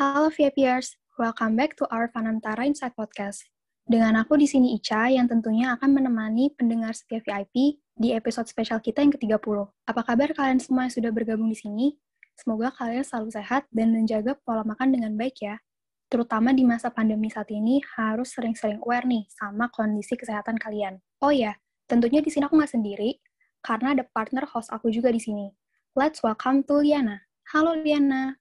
Halo VIPers, welcome back to our Fanantara Insight Podcast. Dengan aku di sini Ica yang tentunya akan menemani pendengar setia VIP di episode spesial kita yang ke-30. Apa kabar kalian semua yang sudah bergabung di sini? Semoga kalian selalu sehat dan menjaga pola makan dengan baik ya. Terutama di masa pandemi saat ini harus sering-sering aware nih sama kondisi kesehatan kalian. Oh ya, tentunya di sini aku nggak sendiri, karena ada partner host aku juga di sini. Let's welcome to Liana. Halo Liana.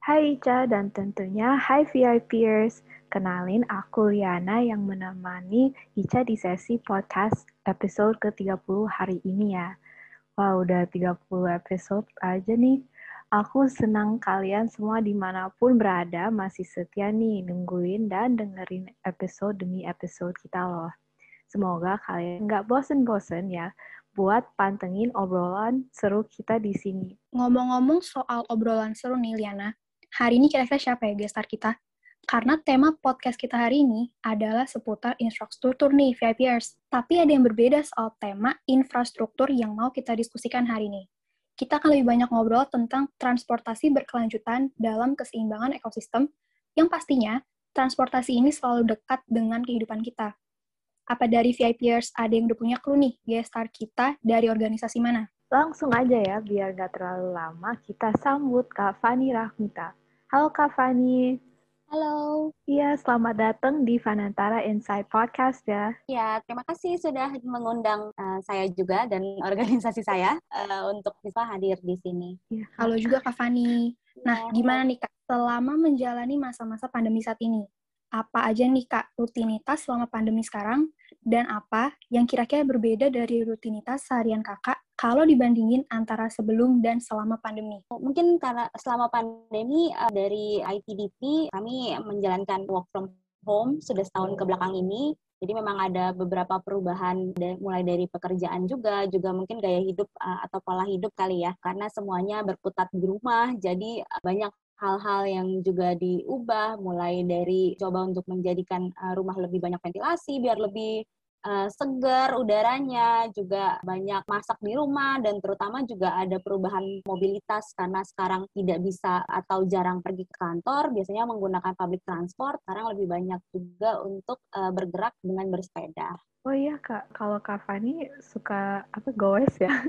Hai Ica dan tentunya hai VIPers. Kenalin aku Liana yang menemani Ica di sesi podcast episode ke-30 hari ini ya. Wah udah 30 episode aja nih. Aku senang kalian semua di mana pun berada masih setia nih nungguin dan dengerin episode demi episode kita loh. Semoga kalian nggak bosen-bosen ya buat pantengin obrolan seru kita di sini. Ngomong-ngomong soal obrolan seru nih Liana, hari ini kira-kira siapa ya gestar kita? Karena tema podcast kita hari ini adalah seputar infrastruktur nih, VIPers. Tapi ada yang berbeda soal tema infrastruktur yang mau kita diskusikan hari ini. Kita akan lebih banyak ngobrol tentang transportasi berkelanjutan dalam keseimbangan ekosistem, yang pastinya transportasi ini selalu dekat dengan kehidupan kita. Apa dari VIPers ada yang udah punya clue nih, gestar kita dari organisasi mana? Langsung aja ya, biar gak terlalu lama, kita sambut Kak Fani Rahmita. Halo Kak Fani. Halo. Iya, selamat datang di Fanantara Insight Podcast ya. Ya, terima kasih sudah mengundang uh, saya juga dan organisasi saya uh, untuk bisa hadir di sini. Ya, halo juga Kak Fani. Nah, ya, gimana nih Kak, selama menjalani masa-masa pandemi saat ini? Apa aja nih Kak rutinitas selama pandemi sekarang? Dan apa yang kira-kira berbeda dari rutinitas seharian Kakak kalau dibandingin antara sebelum dan selama pandemi? Mungkin karena selama pandemi uh, dari ITDP kami menjalankan work from home sudah setahun ke belakang ini. Jadi memang ada beberapa perubahan mulai dari pekerjaan juga, juga mungkin gaya hidup uh, atau pola hidup kali ya. Karena semuanya berputar di rumah, jadi uh, banyak hal-hal yang juga diubah mulai dari coba untuk menjadikan rumah lebih banyak ventilasi biar lebih uh, segar udaranya, juga banyak masak di rumah dan terutama juga ada perubahan mobilitas karena sekarang tidak bisa atau jarang pergi ke kantor, biasanya menggunakan public transport, sekarang lebih banyak juga untuk uh, bergerak dengan bersepeda. Oh iya kak, kalau Kak Fani suka apa goes ya?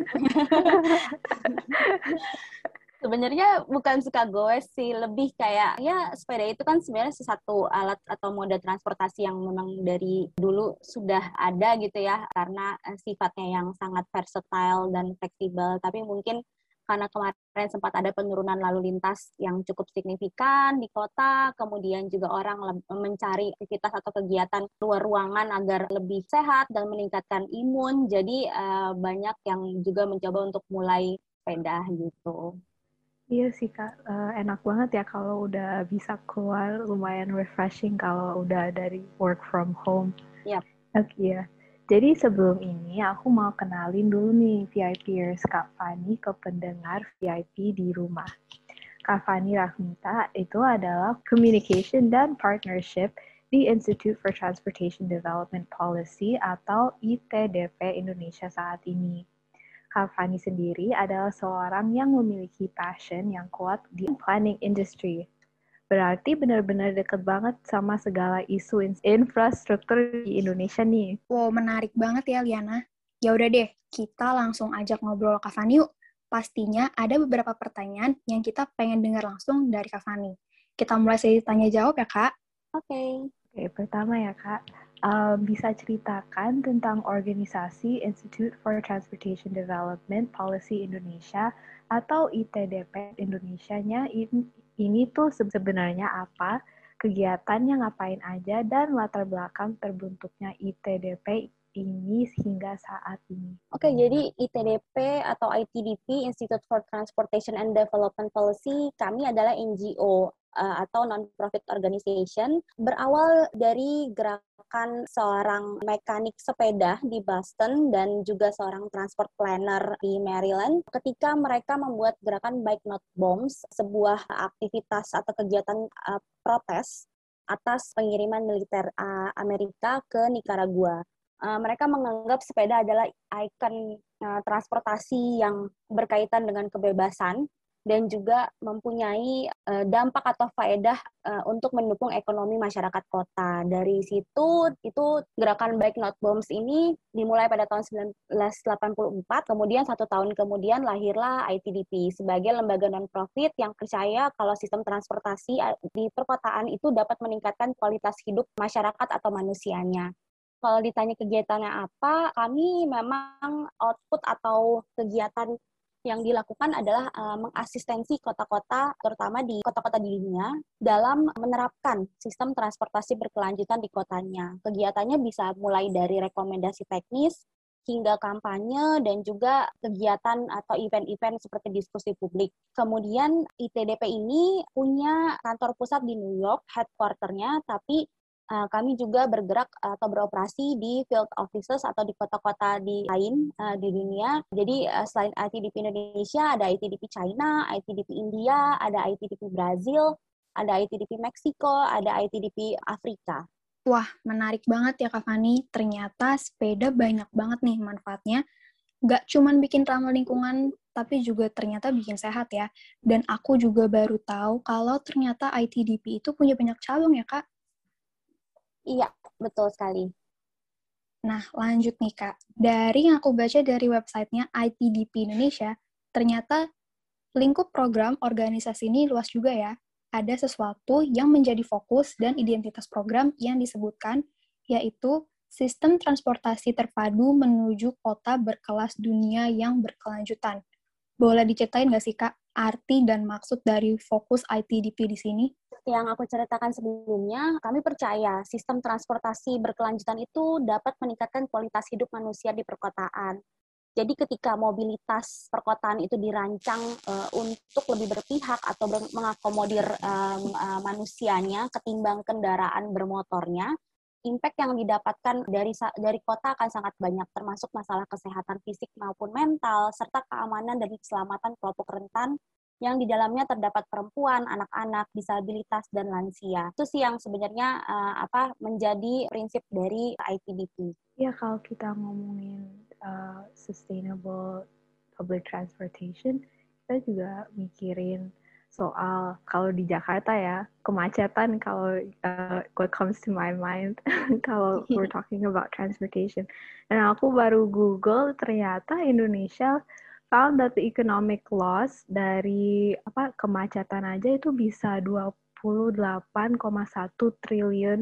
sebenarnya bukan suka goes sih, lebih kayak ya sepeda itu kan sebenarnya sesuatu alat atau moda transportasi yang memang dari dulu sudah ada gitu ya, karena eh, sifatnya yang sangat versatile dan fleksibel. Tapi mungkin karena kemarin sempat ada penurunan lalu lintas yang cukup signifikan di kota, kemudian juga orang mencari aktivitas atau kegiatan luar ruangan agar lebih sehat dan meningkatkan imun. Jadi uh, banyak yang juga mencoba untuk mulai sepeda gitu. Iya sih kak, uh, enak banget ya kalau udah bisa keluar, lumayan refreshing kalau udah dari work from home. Yap. Oke okay, ya. Jadi sebelum ini aku mau kenalin dulu nih VIPers Kak Fani ke pendengar VIP di rumah. Kak Fani Rahmita itu adalah Communication dan Partnership di Institute for Transportation Development Policy atau ITDP Indonesia saat ini. Kak Fani sendiri adalah seorang yang memiliki passion yang kuat di planning industry. Berarti benar-benar deket banget sama segala isu infrastruktur di Indonesia nih. Wow, menarik banget ya Liana. Ya udah deh, kita langsung ajak ngobrol Kak Fani yuk. Pastinya ada beberapa pertanyaan yang kita pengen dengar langsung dari Kak Fani. Kita mulai sesi tanya jawab ya, Kak. Oke. Okay. Oke, pertama ya, Kak uh, bisa ceritakan tentang organisasi Institute for Transportation Development Policy Indonesia atau ITDP Indonesia-nya ini, ini tuh sebenarnya apa, kegiatannya ngapain aja, dan latar belakang terbentuknya ITDP ini hingga saat ini. Oke, okay, jadi ITDP atau ITDP Institute for Transportation and Development Policy kami adalah NGO uh, atau non-profit organization berawal dari gerakan seorang mekanik sepeda di Boston dan juga seorang transport planner di Maryland ketika mereka membuat gerakan Bike Not Bombs, sebuah aktivitas atau kegiatan uh, protes atas pengiriman militer uh, Amerika ke Nicaragua. Uh, mereka menganggap sepeda adalah ikon uh, transportasi yang berkaitan dengan kebebasan dan juga mempunyai uh, dampak atau faedah uh, untuk mendukung ekonomi masyarakat kota. Dari situ itu gerakan Baik Not Bombs ini dimulai pada tahun 1984, kemudian satu tahun kemudian lahirlah ITDP sebagai lembaga non-profit yang percaya kalau sistem transportasi di perkotaan itu dapat meningkatkan kualitas hidup masyarakat atau manusianya kalau ditanya kegiatannya apa, kami memang output atau kegiatan yang dilakukan adalah uh, mengasistensi kota-kota, terutama di kota-kota di dunia, dalam menerapkan sistem transportasi berkelanjutan di kotanya. Kegiatannya bisa mulai dari rekomendasi teknis, hingga kampanye dan juga kegiatan atau event-event seperti diskusi publik. Kemudian ITDP ini punya kantor pusat di New York, headquarternya, tapi uh, kami juga bergerak atau beroperasi di field offices atau di kota-kota di lain uh, di dunia. Jadi uh, selain ITDP Indonesia, ada ITDP China, ITDP India, ada ITDP Brazil, ada ITDP Meksiko, ada ITDP Afrika. Wah, menarik banget ya Kak Fani. Ternyata sepeda banyak banget nih manfaatnya. Gak cuman bikin ramah lingkungan, tapi juga ternyata bikin sehat ya. Dan aku juga baru tahu kalau ternyata ITDP itu punya banyak cabang ya Kak. Iya, betul sekali. Nah, lanjut nih Kak. Dari yang aku baca dari websitenya ITDP Indonesia, ternyata lingkup program organisasi ini luas juga ya. Ada sesuatu yang menjadi fokus dan identitas program yang disebutkan, yaitu sistem transportasi terpadu menuju kota berkelas dunia yang berkelanjutan. Boleh diceritain nggak sih Kak, arti dan maksud dari fokus ITDP di sini? yang aku ceritakan sebelumnya, kami percaya sistem transportasi berkelanjutan itu dapat meningkatkan kualitas hidup manusia di perkotaan. Jadi ketika mobilitas perkotaan itu dirancang uh, untuk lebih berpihak atau mengakomodir uh, uh, manusianya ketimbang kendaraan bermotornya, impact yang didapatkan dari dari kota akan sangat banyak termasuk masalah kesehatan fisik maupun mental serta keamanan dan keselamatan kelompok rentan yang di dalamnya terdapat perempuan, anak-anak, disabilitas dan lansia. Itu sih yang sebenarnya uh, apa menjadi prinsip dari ITDP. Ya kalau kita ngomongin uh, sustainable public transportation, kita juga mikirin soal kalau di Jakarta ya kemacetan kalau uh, what comes to my mind kalau we're talking about transportation dan aku baru Google ternyata Indonesia found that the economic loss dari apa kemacetan aja itu bisa 28,1 triliun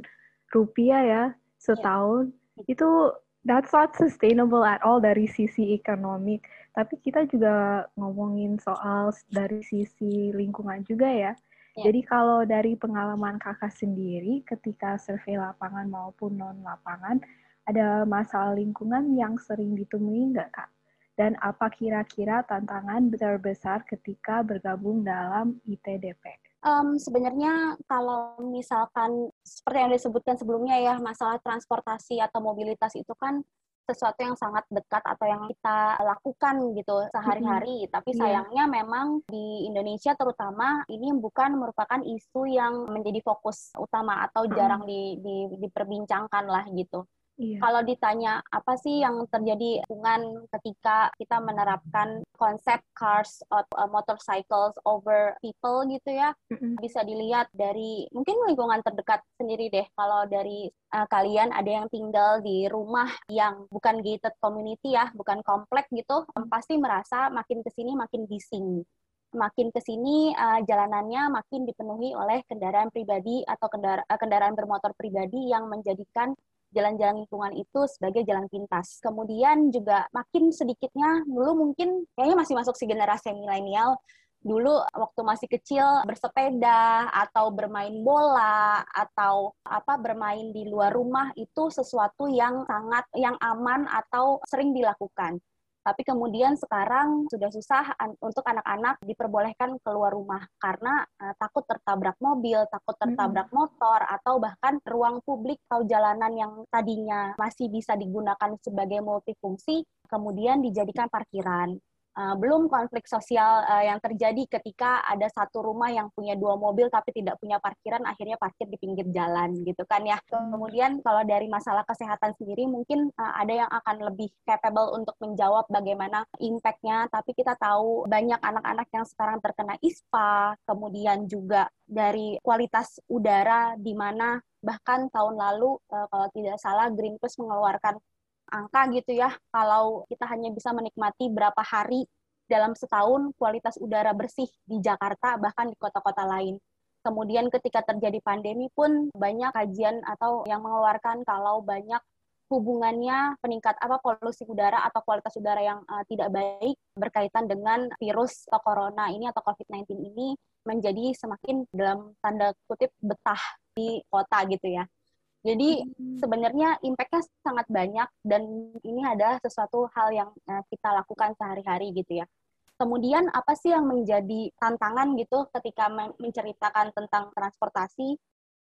rupiah ya setahun. Yeah. Itu that's not sustainable at all dari sisi ekonomi. Tapi kita juga ngomongin soal dari sisi lingkungan juga ya. Yeah. Jadi kalau dari pengalaman kakak sendiri ketika survei lapangan maupun non lapangan, ada masalah lingkungan yang sering ditemui nggak kak? dan apa kira-kira tantangan terbesar ketika bergabung dalam ITDP? Um, sebenarnya kalau misalkan seperti yang disebutkan sebelumnya ya masalah transportasi atau mobilitas itu kan sesuatu yang sangat dekat atau yang kita lakukan gitu sehari-hari. Mm-hmm. Tapi iya. sayangnya yeah. memang di Indonesia terutama ini bukan merupakan isu yang menjadi fokus utama atau jarang mm-hmm. di, di, diperbincangkan lah gitu. Iya. Kalau ditanya apa sih yang terjadi hubungan ketika kita menerapkan konsep cars or uh, motorcycles over people gitu ya, mm-hmm. bisa dilihat dari mungkin lingkungan terdekat sendiri deh. Kalau dari uh, kalian ada yang tinggal di rumah yang bukan gated community ya, bukan komplek gitu, mm-hmm. pasti merasa makin ke sini makin bising makin ke sini uh, jalanannya makin dipenuhi oleh kendaraan pribadi atau kendara uh, kendaraan bermotor pribadi yang menjadikan jalan-jalan lingkungan itu sebagai jalan pintas. Kemudian juga makin sedikitnya dulu mungkin kayaknya masih masuk si generasi milenial dulu waktu masih kecil bersepeda atau bermain bola atau apa bermain di luar rumah itu sesuatu yang sangat yang aman atau sering dilakukan. Tapi kemudian sekarang sudah susah untuk anak-anak diperbolehkan keluar rumah karena uh, takut tertabrak mobil, takut tertabrak motor, atau bahkan ruang publik atau jalanan yang tadinya masih bisa digunakan sebagai multifungsi, kemudian dijadikan parkiran. Uh, belum konflik sosial uh, yang terjadi ketika ada satu rumah yang punya dua mobil tapi tidak punya parkiran, akhirnya parkir di pinggir jalan gitu kan ya. Kemudian kalau dari masalah kesehatan sendiri mungkin uh, ada yang akan lebih capable untuk menjawab bagaimana impact-nya, tapi kita tahu banyak anak-anak yang sekarang terkena ISPA, kemudian juga dari kualitas udara di mana bahkan tahun lalu uh, kalau tidak salah Greenpeace mengeluarkan angka gitu ya, kalau kita hanya bisa menikmati berapa hari dalam setahun kualitas udara bersih di Jakarta bahkan di kota-kota lain. Kemudian ketika terjadi pandemi pun banyak kajian atau yang mengeluarkan kalau banyak hubungannya peningkat apa polusi udara atau kualitas udara yang uh, tidak baik berkaitan dengan virus atau corona ini atau COVID-19 ini menjadi semakin dalam tanda kutip betah di kota gitu ya. Jadi hmm. sebenarnya impact-nya sangat banyak dan ini adalah sesuatu hal yang uh, kita lakukan sehari-hari gitu ya. Kemudian apa sih yang menjadi tantangan gitu ketika menceritakan tentang transportasi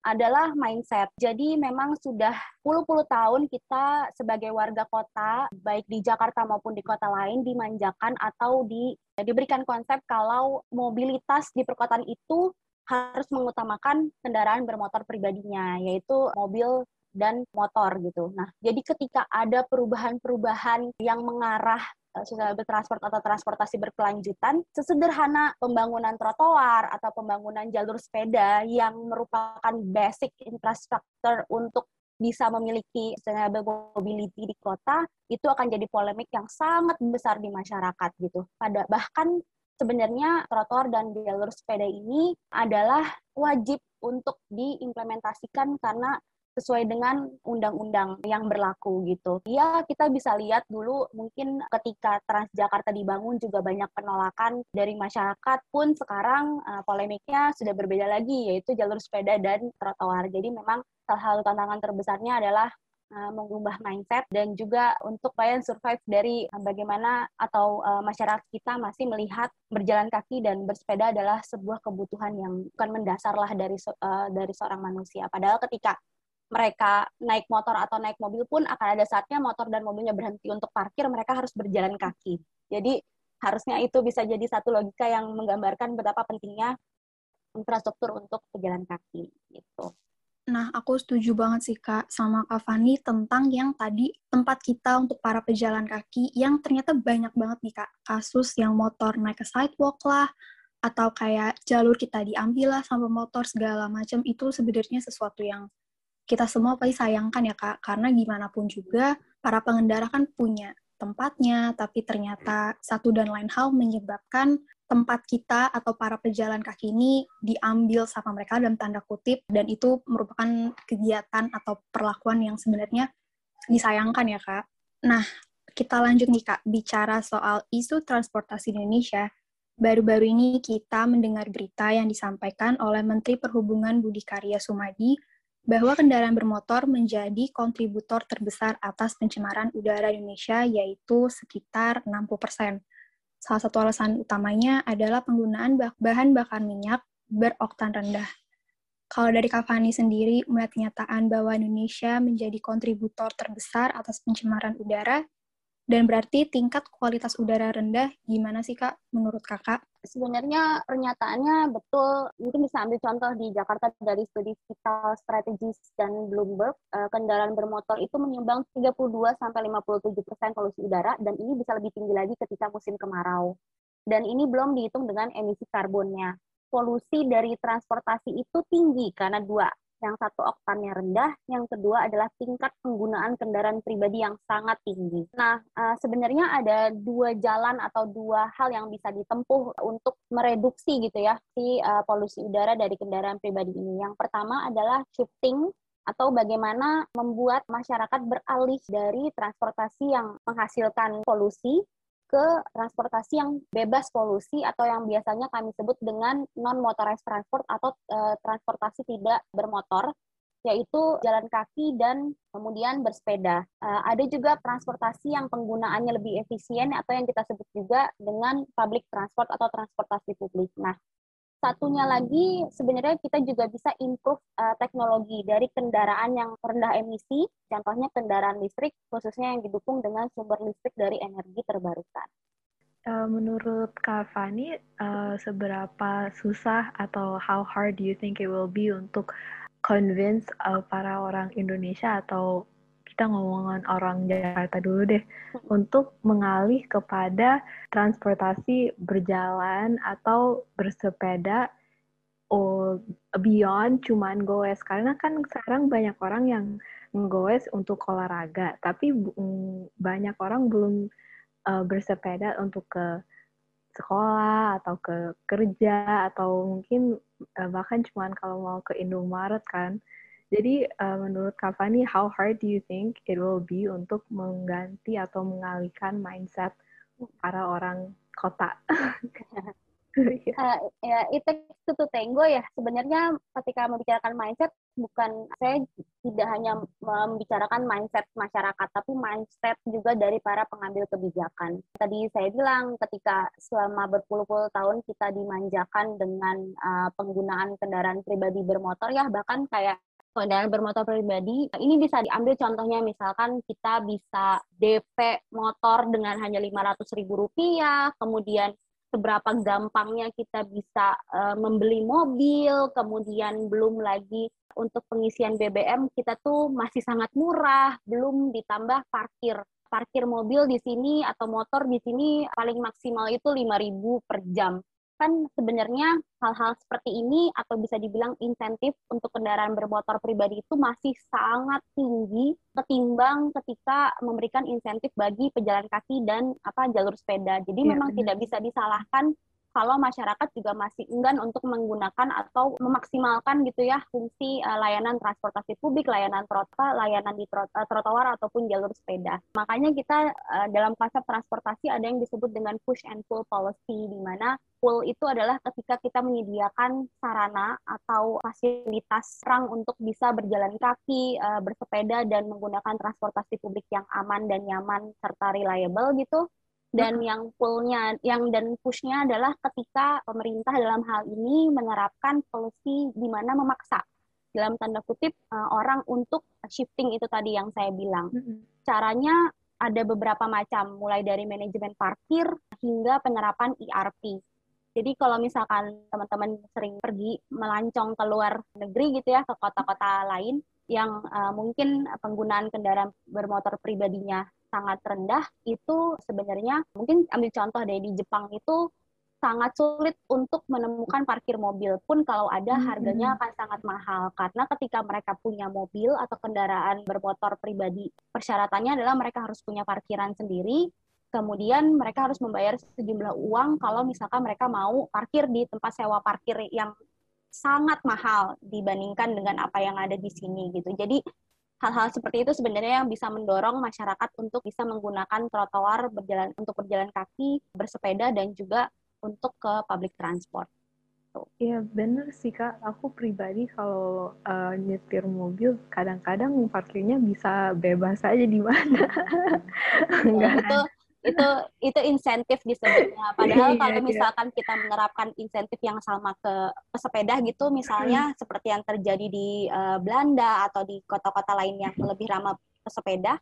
adalah mindset. Jadi memang sudah puluh-puluh tahun kita sebagai warga kota, baik di Jakarta maupun di kota lain, dimanjakan atau di, diberikan konsep kalau mobilitas di perkotaan itu harus mengutamakan kendaraan bermotor pribadinya, yaitu mobil dan motor gitu. Nah, jadi ketika ada perubahan-perubahan yang mengarah eh, sustainable transport atau transportasi berkelanjutan, sesederhana pembangunan trotoar atau pembangunan jalur sepeda yang merupakan basic infrastructure untuk bisa memiliki sustainable mobility di kota, itu akan jadi polemik yang sangat besar di masyarakat gitu. Pada bahkan sebenarnya trotoar dan jalur sepeda ini adalah wajib untuk diimplementasikan karena sesuai dengan undang-undang yang berlaku gitu. Ya, kita bisa lihat dulu mungkin ketika Transjakarta dibangun juga banyak penolakan dari masyarakat pun sekarang uh, polemiknya sudah berbeda lagi yaitu jalur sepeda dan trotoar. Jadi memang salah satu tantangan terbesarnya adalah Uh, mengubah mindset dan juga untuk supaya survive dari uh, bagaimana atau uh, masyarakat kita masih melihat berjalan kaki dan bersepeda adalah sebuah kebutuhan yang bukan mendasar lah dari dari seorang manusia. Padahal ketika mereka naik motor atau naik mobil pun akan ada saatnya motor dan mobilnya berhenti untuk parkir, mereka harus berjalan kaki. Jadi harusnya itu bisa jadi satu logika yang menggambarkan betapa pentingnya infrastruktur untuk pejalan kaki gitu. Nah, aku setuju banget sih Kak sama Kak Fani tentang yang tadi tempat kita untuk para pejalan kaki yang ternyata banyak banget nih Kak. Kasus yang motor naik ke sidewalk lah, atau kayak jalur kita diambil lah sama motor segala macam itu sebenarnya sesuatu yang kita semua pasti sayangkan ya Kak. Karena gimana pun juga para pengendara kan punya tempatnya, tapi ternyata satu dan lain hal menyebabkan tempat kita atau para pejalan kaki ini diambil sama mereka dalam tanda kutip dan itu merupakan kegiatan atau perlakuan yang sebenarnya disayangkan ya kak. Nah kita lanjut nih kak bicara soal isu transportasi di Indonesia. Baru-baru ini kita mendengar berita yang disampaikan oleh Menteri Perhubungan Budi Karya Sumadi bahwa kendaraan bermotor menjadi kontributor terbesar atas pencemaran udara Indonesia yaitu sekitar 60 persen. Salah satu alasan utamanya adalah penggunaan bahan bakar minyak beroktan rendah. Kalau dari Kavani sendiri, melihat kenyataan bahwa Indonesia menjadi kontributor terbesar atas pencemaran udara, dan berarti tingkat kualitas udara rendah, gimana sih Kak menurut Kakak? Sebenarnya pernyataannya betul. Mungkin bisa ambil contoh di Jakarta dari studi Vital Strategies dan Bloomberg, uh, kendaraan bermotor itu menyumbang 32 sampai 57 persen polusi udara dan ini bisa lebih tinggi lagi ketika musim kemarau. Dan ini belum dihitung dengan emisi karbonnya. Polusi dari transportasi itu tinggi karena dua yang satu oktannya rendah, yang kedua adalah tingkat penggunaan kendaraan pribadi yang sangat tinggi. Nah, uh, sebenarnya ada dua jalan atau dua hal yang bisa ditempuh untuk mereduksi gitu ya si uh, polusi udara dari kendaraan pribadi ini. Yang pertama adalah shifting atau bagaimana membuat masyarakat beralih dari transportasi yang menghasilkan polusi ke transportasi yang bebas polusi atau yang biasanya kami sebut dengan non motorized transport atau e, transportasi tidak bermotor yaitu jalan kaki dan kemudian bersepeda. Uh, ada juga transportasi yang penggunaannya lebih efisien atau yang kita sebut juga dengan public transport atau transportasi publik. Nah, Satunya lagi, sebenarnya kita juga bisa improve uh, teknologi dari kendaraan yang rendah emisi, contohnya kendaraan listrik, khususnya yang didukung dengan sumber listrik dari energi terbarukan. Uh, menurut Kak Fani, uh, seberapa susah atau how hard do you think it will be untuk convince uh, para orang Indonesia atau kita ngomongin orang Jakarta dulu deh untuk mengalih kepada transportasi berjalan atau bersepeda oh, beyond cuman goes karena kan sekarang banyak orang yang goes untuk olahraga tapi banyak orang belum uh, bersepeda untuk ke sekolah atau ke kerja atau mungkin uh, bahkan cuman kalau mau ke Indomaret kan. Jadi uh, menurut Kavani, how hard do you think it will be untuk mengganti atau mengalihkan mindset para orang kota? uh, ya itu itu tango ya sebenarnya ketika membicarakan mindset bukan saya tidak hanya membicarakan mindset masyarakat tapi mindset juga dari para pengambil kebijakan tadi saya bilang ketika selama berpuluh-puluh tahun kita dimanjakan dengan uh, penggunaan kendaraan pribadi bermotor ya bahkan kayak kendaraan bermotor pribadi. Ini bisa diambil contohnya misalkan kita bisa DP motor dengan hanya rp rupiah, kemudian seberapa gampangnya kita bisa uh, membeli mobil, kemudian belum lagi untuk pengisian BBM kita tuh masih sangat murah, belum ditambah parkir. Parkir mobil di sini atau motor di sini paling maksimal itu 5.000 per jam kan sebenarnya hal-hal seperti ini atau bisa dibilang insentif untuk kendaraan bermotor pribadi itu masih sangat tinggi ketimbang ketika memberikan insentif bagi pejalan kaki dan apa jalur sepeda. Jadi ya, memang benar. tidak bisa disalahkan kalau masyarakat juga masih enggan untuk menggunakan atau memaksimalkan gitu ya fungsi uh, layanan transportasi publik, layanan trotoar, layanan di trot uh, trotoar ataupun jalur sepeda. Makanya kita uh, dalam konsep transportasi ada yang disebut dengan push and pull policy di mana pull itu adalah ketika kita menyediakan sarana atau fasilitas orang untuk bisa berjalan kaki, bersepeda dan menggunakan transportasi publik yang aman dan nyaman serta reliable gitu dan yang pullnya yang dan pushnya adalah ketika pemerintah dalam hal ini menerapkan policy di mana memaksa. Dalam tanda kutip uh, orang untuk shifting itu tadi yang saya bilang. Caranya ada beberapa macam mulai dari manajemen parkir hingga penerapan ERP jadi kalau misalkan teman-teman sering pergi melancong ke luar negeri gitu ya ke kota-kota lain yang uh, mungkin penggunaan kendaraan bermotor pribadinya sangat rendah itu sebenarnya mungkin ambil contoh dari di Jepang itu sangat sulit untuk menemukan parkir mobil pun kalau ada hmm, harganya hmm. akan sangat mahal karena ketika mereka punya mobil atau kendaraan bermotor pribadi persyaratannya adalah mereka harus punya parkiran sendiri kemudian mereka harus membayar sejumlah uang kalau misalkan mereka mau parkir di tempat sewa parkir yang sangat mahal dibandingkan dengan apa yang ada di sini gitu jadi hal-hal seperti itu sebenarnya yang bisa mendorong masyarakat untuk bisa menggunakan trotoar berjalan untuk berjalan kaki, bersepeda dan juga untuk ke public transport. Iya bener sih kak, aku pribadi kalau uh, nyetir mobil kadang-kadang parkirnya bisa bebas aja di mana. Ya, itu itu itu insentif disebutnya. Padahal iya, kalau iya. misalkan kita menerapkan insentif yang sama ke pesepeda gitu, misalnya seperti yang terjadi di uh, Belanda atau di kota-kota lain yang lebih ramah pesepeda,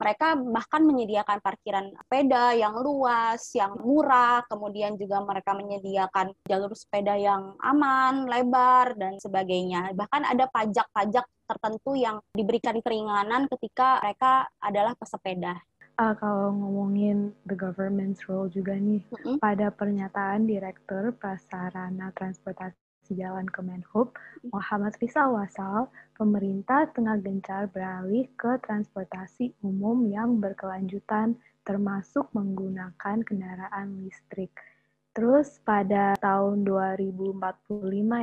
mereka bahkan menyediakan parkiran sepeda yang luas, yang murah, kemudian juga mereka menyediakan jalur sepeda yang aman, lebar, dan sebagainya. Bahkan ada pajak-pajak tertentu yang diberikan keringanan ketika mereka adalah pesepeda uh, kalau ngomongin the government's role juga nih, mm-hmm. pada pernyataan Direktur Prasarana Transportasi Jalan Kemenhub, Muhammad Rizal Wasal, pemerintah tengah gencar beralih ke transportasi umum yang berkelanjutan, termasuk menggunakan kendaraan listrik. Terus pada tahun 2045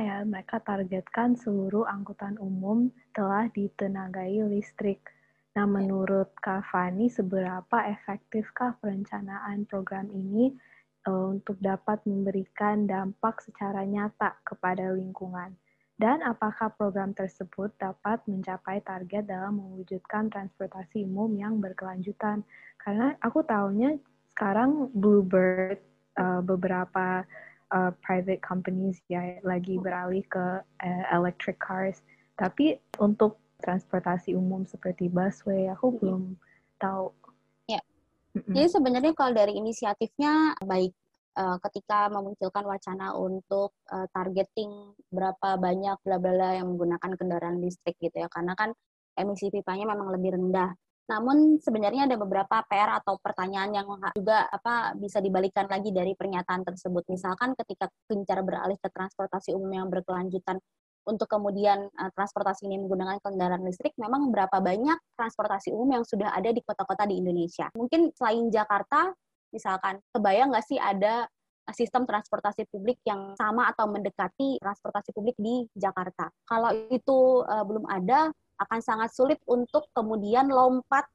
ya, mereka targetkan seluruh angkutan umum telah ditenagai listrik. Nah, menurut Kak Fani, seberapa efektifkah perencanaan program ini uh, untuk dapat memberikan dampak secara nyata kepada lingkungan? Dan apakah program tersebut dapat mencapai target dalam mewujudkan transportasi umum yang berkelanjutan? Karena aku tahunya sekarang Bluebird, uh, beberapa uh, private companies ya lagi beralih ke uh, electric cars. Tapi untuk transportasi umum seperti busway aku belum tahu ya Jadi sebenarnya kalau dari inisiatifnya baik uh, ketika memunculkan wacana untuk uh, targeting berapa banyak bla bla yang menggunakan kendaraan listrik gitu ya karena kan emisi pipanya memang lebih rendah. Namun sebenarnya ada beberapa PR atau pertanyaan yang juga apa bisa dibalikan lagi dari pernyataan tersebut. Misalkan ketika gencar beralih ke transportasi umum yang berkelanjutan untuk kemudian uh, transportasi ini menggunakan kendaraan listrik, memang berapa banyak transportasi umum yang sudah ada di kota-kota di Indonesia. Mungkin selain Jakarta, misalkan, kebayang nggak sih ada sistem transportasi publik yang sama atau mendekati transportasi publik di Jakarta. Kalau itu uh, belum ada, akan sangat sulit untuk kemudian lompat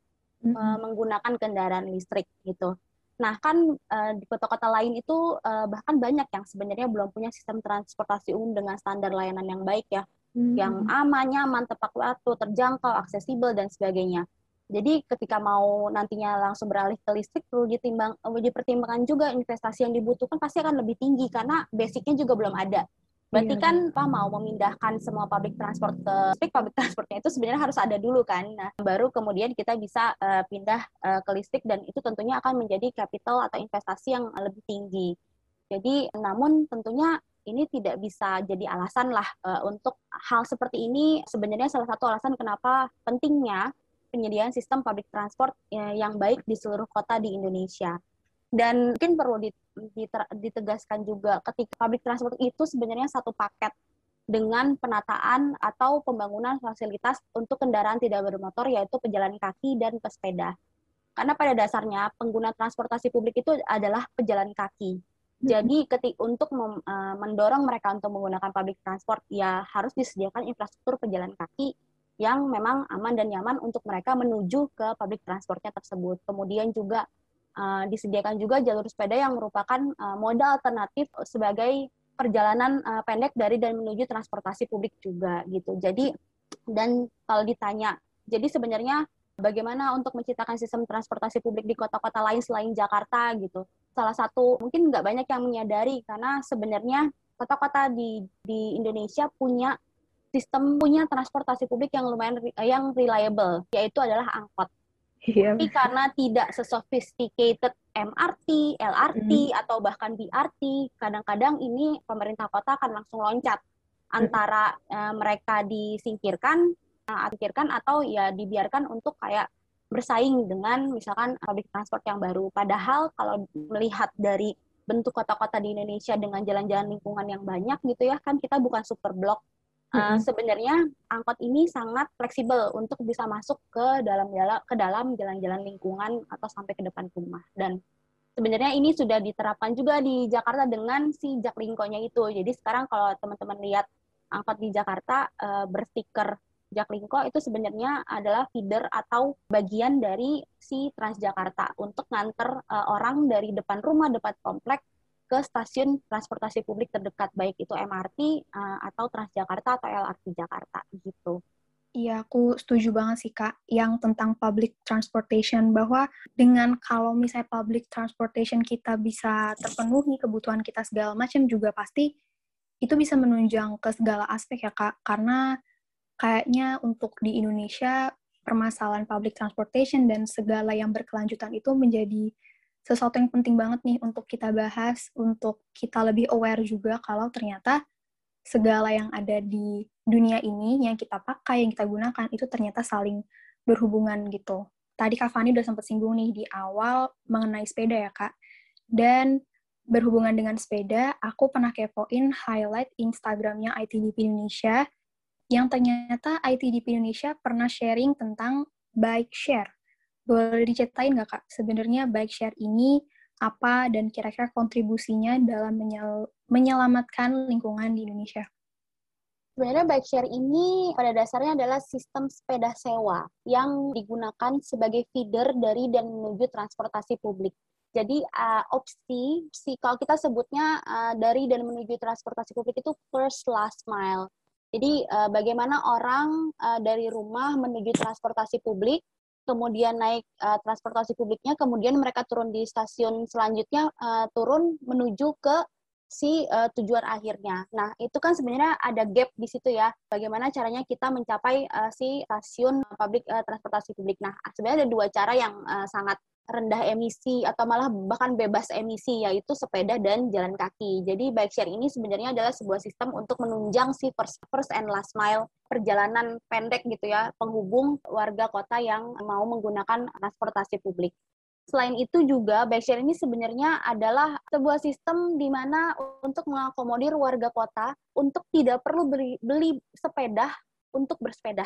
mm -hmm. uh, menggunakan kendaraan listrik gitu. Nah, kan uh, di kota-kota lain itu uh, bahkan banyak yang sebenarnya belum punya sistem transportasi umum dengan standar layanan yang baik ya, hmm. yang aman, nyaman, tepat waktu, terjangkau, aksesibel dan sebagainya. Jadi ketika mau nantinya langsung beralih ke listrik perlu ditimbang perlu dipertimbangkan juga investasi yang dibutuhkan pasti akan lebih tinggi karena basicnya juga belum ada. Berarti iya. kan apa mau memindahkan semua public transport ke listrik, public transportnya itu sebenarnya harus ada dulu kan. Nah, baru kemudian kita bisa uh, pindah uh, ke listrik dan itu tentunya akan menjadi capital atau investasi yang lebih tinggi. Jadi namun tentunya ini tidak bisa jadi alasan lah uh, untuk hal seperti ini sebenarnya salah satu alasan kenapa pentingnya penyediaan sistem public transport ya, yang baik di seluruh kota di Indonesia. Dan mungkin perlu ditegaskan juga ketika public transport itu sebenarnya satu paket dengan penataan atau pembangunan fasilitas untuk kendaraan tidak bermotor yaitu pejalan kaki dan pesepeda. Karena pada dasarnya pengguna transportasi publik itu adalah pejalan kaki. Hmm. Jadi ketik untuk mem, uh, mendorong mereka untuk menggunakan public transport ya harus disediakan infrastruktur pejalan kaki yang memang aman dan nyaman untuk mereka menuju ke public transportnya tersebut. Kemudian juga uh, disediakan juga jalur sepeda yang merupakan uh, moda alternatif sebagai perjalanan uh, pendek dari dan menuju transportasi publik juga gitu. Jadi dan kalau ditanya, jadi sebenarnya bagaimana untuk menciptakan sistem transportasi publik di kota-kota lain selain Jakarta gitu. Salah satu mungkin nggak banyak yang menyadari karena sebenarnya kota-kota di di Indonesia punya sistem punya transportasi publik yang lumayan yang reliable, yaitu adalah angkot. Iya. Tapi karena tidak sesophisticated MRT, LRT, mm. atau bahkan BRT, kadang-kadang ini pemerintah kota akan langsung loncat antara uh, mereka disingkirkan, uh, singkirkan atau ya dibiarkan untuk kayak bersaing dengan misalkan public transport yang baru. Padahal kalau melihat dari bentuk kota-kota di Indonesia dengan jalan-jalan lingkungan yang banyak gitu ya, kan kita bukan super blok Uh, sebenarnya angkot ini sangat fleksibel untuk bisa masuk ke dalam ke dalam jalan-jalan lingkungan atau sampai ke depan rumah dan sebenarnya ini sudah diterapkan juga di Jakarta dengan si Jaklingko-nya itu. Jadi sekarang kalau teman-teman lihat angkot di Jakarta uh, berstiker Jaklingko itu sebenarnya adalah feeder atau bagian dari si Transjakarta untuk nganter uh, orang dari depan rumah, depan komplek ke stasiun transportasi publik terdekat baik itu MRT uh, eh, atau Transjakarta atau LRT Jakarta gitu. Iya, aku setuju banget sih Kak yang tentang public transportation bahwa dengan kalau misalnya public transportation kita bisa terpenuhi kebutuhan kita segala macam juga pasti itu bisa menunjang ke segala aspek ya Kak karena kayaknya untuk di Indonesia permasalahan public transportation dan segala yang berkelanjutan itu menjadi sesuatu yang penting banget nih untuk kita bahas, untuk kita lebih aware juga kalau ternyata segala yang ada di dunia ini yang kita pakai, yang kita gunakan itu ternyata saling berhubungan gitu. Tadi Kak Fani udah sempat singgung nih di awal mengenai sepeda ya Kak. Dan berhubungan dengan sepeda, aku pernah kepoin highlight Instagramnya ITDP Indonesia yang ternyata ITDP Indonesia pernah sharing tentang bike share boleh diceritain nggak Kak, sebenarnya bike share ini apa dan kira-kira kontribusinya dalam menyel menyelamatkan lingkungan di Indonesia? Sebenarnya bike share ini pada dasarnya adalah sistem sepeda sewa yang digunakan sebagai feeder dari dan menuju transportasi publik. Jadi uh, opsi, si kalau kita sebutnya uh, dari dan menuju transportasi publik itu first last mile. Jadi uh, bagaimana orang uh, dari rumah menuju transportasi publik kemudian naik uh, transportasi publiknya, kemudian mereka turun di stasiun selanjutnya uh, turun menuju ke si uh, tujuan akhirnya. Nah, itu kan sebenarnya ada gap di situ ya. Bagaimana caranya kita mencapai uh, si stasiun publik uh, transportasi publik. Nah, sebenarnya ada dua cara yang uh, sangat rendah emisi atau malah bahkan bebas emisi yaitu sepeda dan jalan kaki. Jadi bike share ini sebenarnya adalah sebuah sistem untuk menunjang si first, first and last mile perjalanan pendek gitu ya penghubung warga kota yang mau menggunakan transportasi publik. Selain itu juga bike share ini sebenarnya adalah sebuah sistem di mana untuk mengakomodir warga kota untuk tidak perlu beli, beli sepeda untuk bersepeda.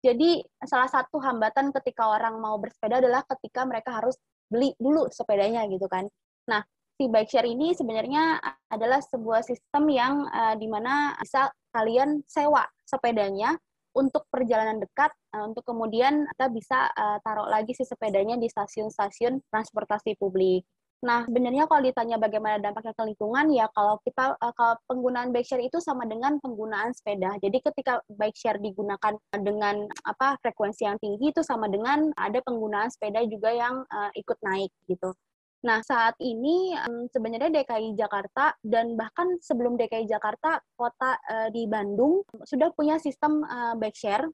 Jadi salah satu hambatan ketika orang mau bersepeda adalah ketika mereka harus beli dulu sepedanya gitu kan. Nah, si bike share ini sebenarnya adalah sebuah sistem yang uh, di mana bisa kalian sewa sepedanya untuk perjalanan dekat, uh, untuk kemudian kita bisa uh, taruh lagi si sepedanya di stasiun-stasiun transportasi publik. Nah, sebenarnya kalau ditanya bagaimana dampaknya ke lingkungan, ya kalau kita uh, kalau penggunaan bike share itu sama dengan penggunaan sepeda. Jadi ketika bike share digunakan dengan apa frekuensi yang tinggi itu sama dengan ada penggunaan sepeda juga yang uh, ikut naik gitu. Nah, saat ini sebenarnya DKI Jakarta dan bahkan sebelum DKI Jakarta, kota uh, di Bandung sudah punya sistem uh, bike share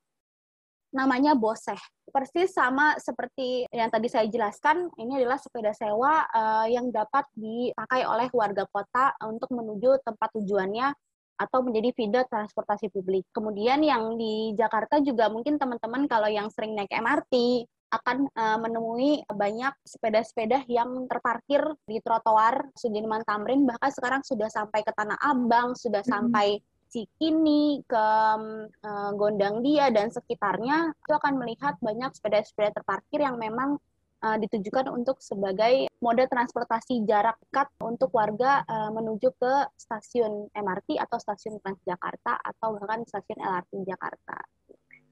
namanya Boseh. Persis sama seperti yang tadi saya jelaskan, ini adalah sepeda sewa uh, yang dapat dipakai oleh warga kota untuk menuju tempat tujuannya atau menjadi feeder transportasi publik. Kemudian yang di Jakarta juga mungkin teman-teman kalau yang sering naik MRT akan uh, menemui banyak sepeda-sepeda yang terparkir di trotoar Sudirman Tamrin bahkan sekarang sudah sampai ke Tanah Abang, sudah sampai Cikini, ke uh, Gondang Dia dan sekitarnya itu akan melihat banyak sepeda-sepeda terparkir yang memang uh, ditujukan untuk sebagai mode transportasi jarak dekat untuk warga uh, menuju ke stasiun MRT atau stasiun Transjakarta atau bahkan stasiun LRT Jakarta.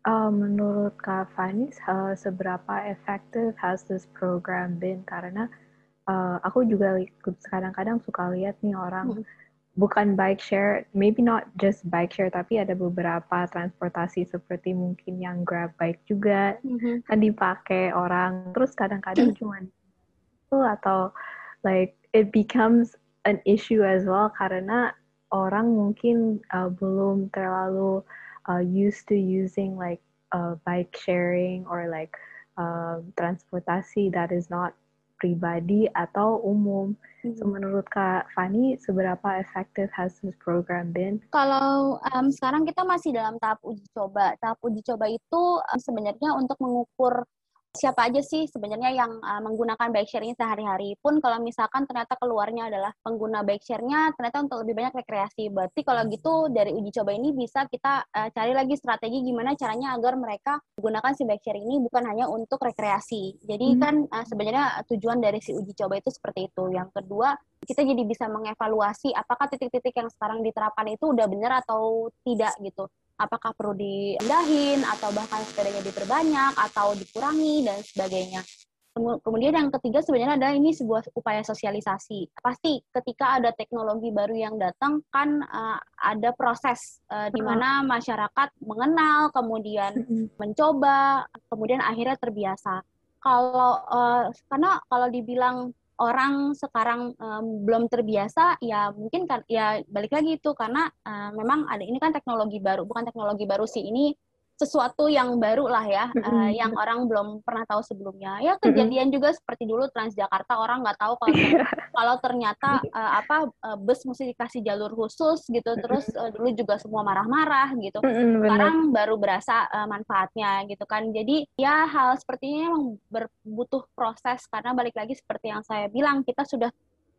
Uh, menurut Kak Fani, uh, seberapa efektif has this program been? Karena uh, aku juga kadang-kadang suka lihat nih orang hmm bukan bike share, maybe not just bike share, tapi ada beberapa transportasi seperti mungkin yang grab bike juga mm-hmm. kan dipakai orang. Terus kadang-kadang mm. cuma itu atau like it becomes an issue as well karena orang mungkin uh, belum terlalu uh, used to using like uh, bike sharing or like uh, transportasi that is not pribadi atau umum. Hmm. So, menurut Kak Fani, seberapa efektif has this program been? Kalau um, sekarang kita masih dalam tahap uji coba. Tahap uji coba itu um, sebenarnya untuk mengukur siapa aja sih sebenarnya yang uh, menggunakan bike share ini sehari-hari pun kalau misalkan ternyata keluarnya adalah pengguna bike share-nya ternyata untuk lebih banyak rekreasi. Berarti kalau gitu dari uji coba ini bisa kita uh, cari lagi strategi gimana caranya agar mereka menggunakan si bike share ini bukan hanya untuk rekreasi. Jadi hmm. kan uh, sebenarnya tujuan dari si uji coba itu seperti itu. Yang kedua, kita jadi bisa mengevaluasi apakah titik-titik yang sekarang diterapkan itu udah benar atau tidak gitu apakah perlu diindahin atau bahkan sepedanya diperbanyak atau dikurangi dan sebagainya. Kemudian yang ketiga sebenarnya adalah ini sebuah upaya sosialisasi. Pasti ketika ada teknologi baru yang datang kan uh, ada proses uh, di mana masyarakat mengenal, kemudian mencoba, kemudian akhirnya terbiasa. Kalau uh, karena kalau dibilang orang sekarang um, belum terbiasa ya mungkin kan ya balik lagi itu karena uh, memang ada ini kan teknologi baru bukan teknologi baru sih ini sesuatu yang baru lah ya, uh, yang orang belum pernah tahu sebelumnya. Ya kejadian juga seperti dulu Transjakarta orang nggak tahu kalau kalau ternyata uh, apa uh, bus mesti dikasih jalur khusus gitu, terus uh, dulu juga semua marah-marah gitu. Sekarang baru berasa uh, manfaatnya gitu kan. Jadi ya hal seperti ini memang berbutuh proses karena balik lagi seperti yang saya bilang kita sudah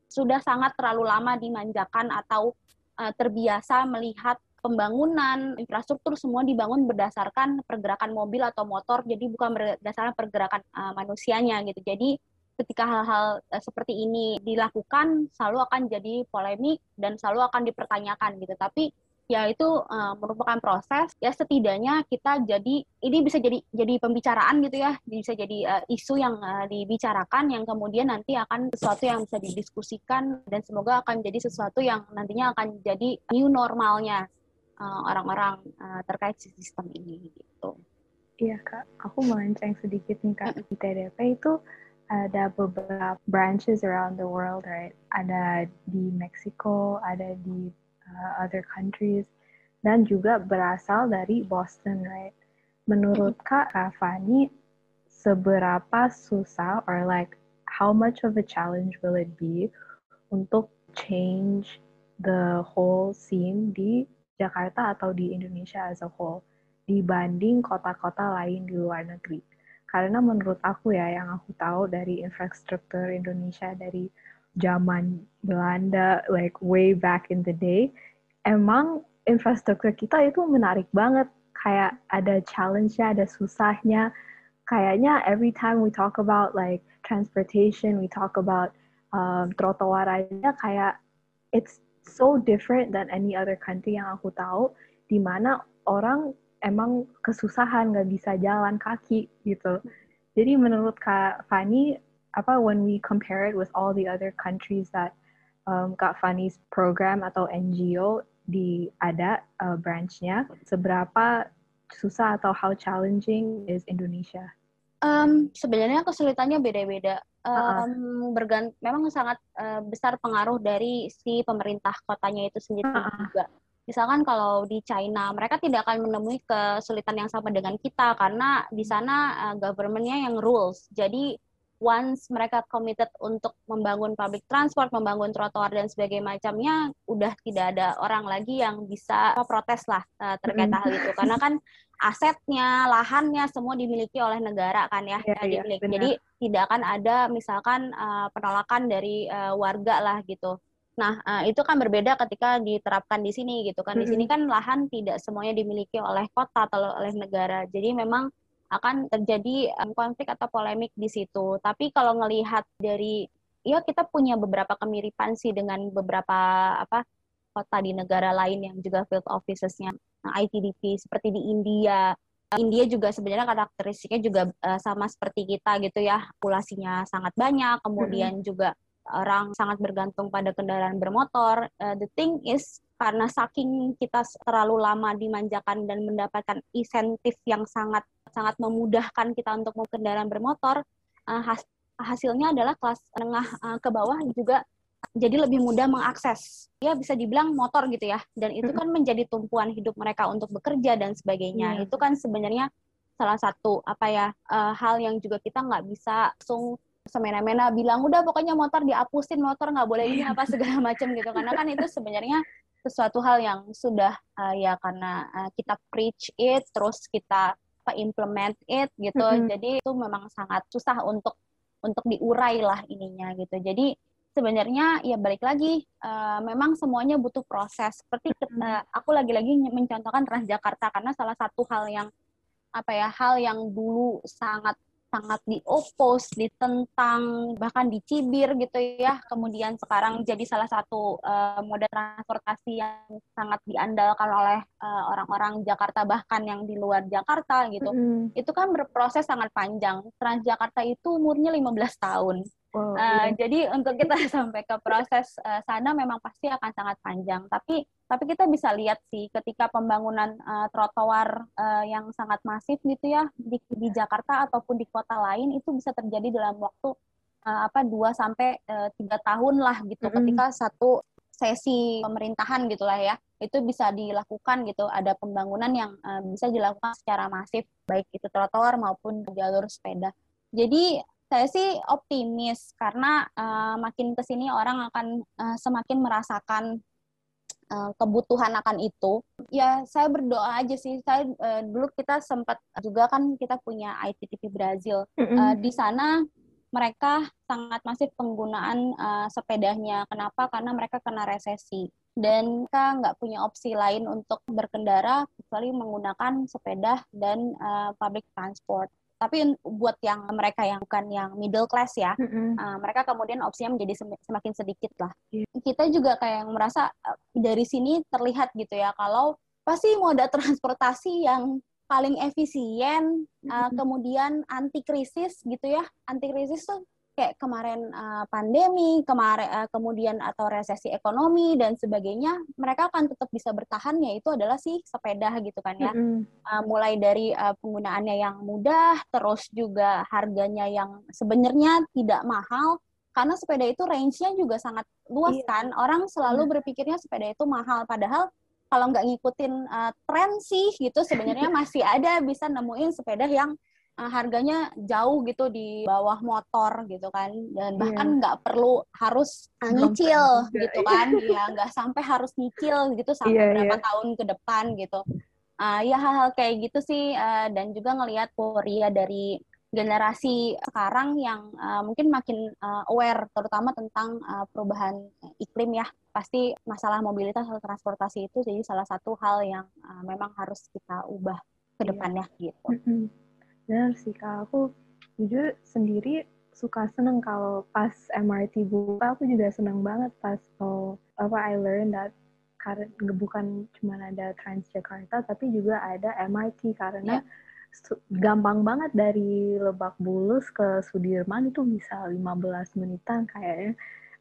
sudah sangat terlalu lama dimanjakan atau uh, terbiasa melihat pembangunan infrastruktur semua dibangun berdasarkan pergerakan mobil atau motor jadi bukan berdasarkan pergerakan uh, manusianya gitu. Jadi ketika hal-hal uh, seperti ini dilakukan selalu akan jadi polemik dan selalu akan dipertanyakan gitu. Tapi ya itu uh, merupakan proses. Ya setidaknya kita jadi ini bisa jadi jadi pembicaraan gitu ya. Bisa jadi uh, isu yang uh, dibicarakan yang kemudian nanti akan sesuatu yang bisa didiskusikan dan semoga akan jadi sesuatu yang nantinya akan jadi new normalnya. Eh, orang-orang uh, terkait sistem ini gitu. Iya kak, aku melenceng sedikit nih kak. Di TDP itu ada beberapa branches around the world, right? Ada di Meksiko, ada di uh, other countries, dan juga berasal dari Boston, right? Menurut kak Kak Fani, seberapa susah or like how much of a challenge will it be untuk change the whole scene di Jakarta atau di Indonesia as a whole dibanding kota-kota lain di luar negeri. Karena menurut aku ya, yang aku tahu dari infrastruktur Indonesia dari zaman Belanda, like way back in the day, emang infrastruktur kita itu menarik banget. Kayak ada challenge-nya, ada susahnya. Kayaknya every time we talk about like transportation, we talk about um, trotoar aja kayak it's so different than any other country yang aku tahu, di mana orang emang kesusahan nggak bisa jalan kaki gitu. Jadi menurut Kak Fani, apa when we compare it with all the other countries that um, Kak Fani's program atau NGO di ada uh, branchnya seberapa susah atau how challenging is Indonesia? Um, sebenarnya kesulitannya beda-beda. Um, bergant memang sangat uh, besar pengaruh dari si pemerintah kotanya itu sendiri uh -uh. juga. Misalkan kalau di China, mereka tidak akan menemui kesulitan yang sama dengan kita karena di sana uh, governmentnya yang rules. Jadi once mereka committed untuk membangun public transport, membangun trotoar dan sebagainya macamnya, udah tidak ada orang lagi yang bisa protes lah uh, terkait hal itu. Karena kan asetnya, lahannya semua dimiliki oleh negara kan ya, yeah, dimiliki. Jadi tidak akan ada misalkan uh, penolakan dari uh, warga lah gitu. Nah, uh, itu kan berbeda ketika diterapkan di sini gitu kan. Di sini kan lahan tidak semuanya dimiliki oleh kota atau oleh negara. Jadi memang akan terjadi um, konflik atau polemik di situ. Tapi kalau ngelihat dari ya kita punya beberapa kemiripan sih dengan beberapa apa kota di negara lain yang juga field officesnya nah, ITDP seperti di India. India juga sebenarnya karakteristiknya juga uh, sama seperti kita gitu ya, populasinya sangat banyak, kemudian hmm. juga orang sangat bergantung pada kendaraan bermotor. Uh, the thing is karena saking kita terlalu lama dimanjakan dan mendapatkan insentif yang sangat sangat memudahkan kita untuk mau kendaraan bermotor, uh, has, hasilnya adalah kelas menengah uh, ke bawah juga jadi lebih mudah mengakses. Ya bisa dibilang motor gitu ya. Dan itu kan menjadi tumpuan hidup mereka untuk bekerja dan sebagainya. Yeah. Itu kan sebenarnya salah satu apa ya uh, hal yang juga kita nggak bisa langsung semena-mena bilang udah pokoknya motor dihapusin motor nggak boleh ini apa segala macam gitu karena kan itu sebenarnya sesuatu hal yang sudah uh, ya karena uh, kita preach it terus kita apa implement it gitu. Mm -hmm. Jadi itu memang sangat susah untuk untuk diurai lah ininya gitu. Jadi sebenarnya ya balik lagi uh, memang semuanya butuh proses. Seperti uh, aku lagi-lagi mencontohkan Transjakarta karena salah satu hal yang apa ya hal yang dulu sangat sangat diopos, ditentang, bahkan dicibir gitu ya. Kemudian sekarang jadi salah satu uh, moda transportasi yang sangat diandalkan oleh uh, orang-orang Jakarta bahkan yang di luar Jakarta gitu. Mm. Itu kan berproses sangat panjang. Transjakarta itu umurnya 15 tahun. Wow, uh, iya. Jadi untuk kita sampai ke proses uh, sana memang pasti akan sangat panjang. Tapi tapi kita bisa lihat sih ketika pembangunan uh, trotoar uh, yang sangat masif gitu ya di, di Jakarta ataupun di kota lain itu bisa terjadi dalam waktu uh, apa dua sampai tiga tahun lah gitu. Mm -hmm. Ketika satu sesi pemerintahan gitulah ya itu bisa dilakukan gitu ada pembangunan yang uh, bisa dilakukan secara masif baik itu trotoar maupun jalur sepeda jadi saya sih optimis karena uh, makin ke sini orang akan uh, semakin merasakan uh, kebutuhan akan itu. Ya saya berdoa aja sih. Saya uh, dulu kita sempat juga kan kita punya ITTP Brazil. Mm -hmm. uh, di sana mereka sangat masif penggunaan uh, sepedanya. Kenapa? Karena mereka kena resesi dan mereka nggak punya opsi lain untuk berkendara kecuali menggunakan sepeda dan uh, public transport tapi buat yang mereka yang bukan yang middle class ya, mm-hmm. uh, mereka kemudian opsinya menjadi semakin sedikit lah. Yeah. Kita juga kayak yang merasa uh, dari sini terlihat gitu ya, kalau pasti moda transportasi yang paling efisien, uh, mm-hmm. kemudian anti krisis gitu ya, anti krisis tuh kayak kemarin uh, pandemi, kemarin uh, kemudian atau resesi ekonomi dan sebagainya, mereka akan tetap bisa bertahan yaitu adalah si sepeda gitu kan ya. Mm -hmm. uh, mulai dari uh, penggunaannya yang mudah, terus juga harganya yang sebenarnya tidak mahal karena sepeda itu range-nya juga sangat luas iya. kan. Orang selalu berpikirnya sepeda itu mahal padahal kalau nggak ngikutin uh, tren sih gitu sebenarnya masih ada bisa nemuin sepeda yang uh, harganya jauh gitu di bawah motor gitu kan dan iya. bahkan nggak yeah. perlu harus uh, nyicil gitu iya. kan ya nggak sampai harus nyicil gitu sampai yeah, berapa yeah. tahun ke depan gitu uh, ya hal-hal kayak gitu sih uh, dan juga ngelihat Korea dari generasi sekarang yang uh, mungkin makin uh, aware terutama tentang uh, perubahan iklim ya pasti masalah mobilitas atau transportasi itu jadi salah satu hal yang uh, memang harus kita ubah ke iya. depannya gitu. Benar sih kak, aku jujur sendiri suka seneng kalau pas MRT buka aku juga seneng banget pas oh, apa I learned that karena bukan cuma ada Transjakarta tapi juga ada MRT karena yeah gampang banget dari Lebak Bulus ke Sudirman itu bisa 15 menitan kayaknya.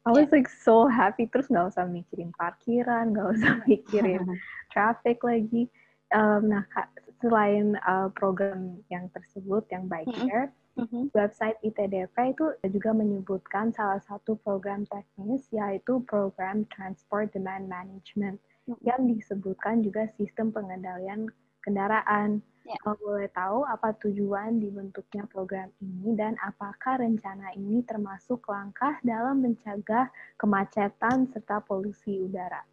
I was like so happy. Terus nggak usah mikirin parkiran, nggak usah mikirin traffic lagi. Um, nah kak, selain uh, program yang tersebut yang Bike Share, mm -hmm. website ITDP itu juga menyebutkan salah satu program teknis yaitu program Transport Demand Management mm -hmm. yang disebutkan juga sistem pengendalian kendaraan. Ya. Kalau boleh tahu apa tujuan dibentuknya program ini dan apakah rencana ini termasuk langkah dalam mencegah kemacetan serta polusi udara?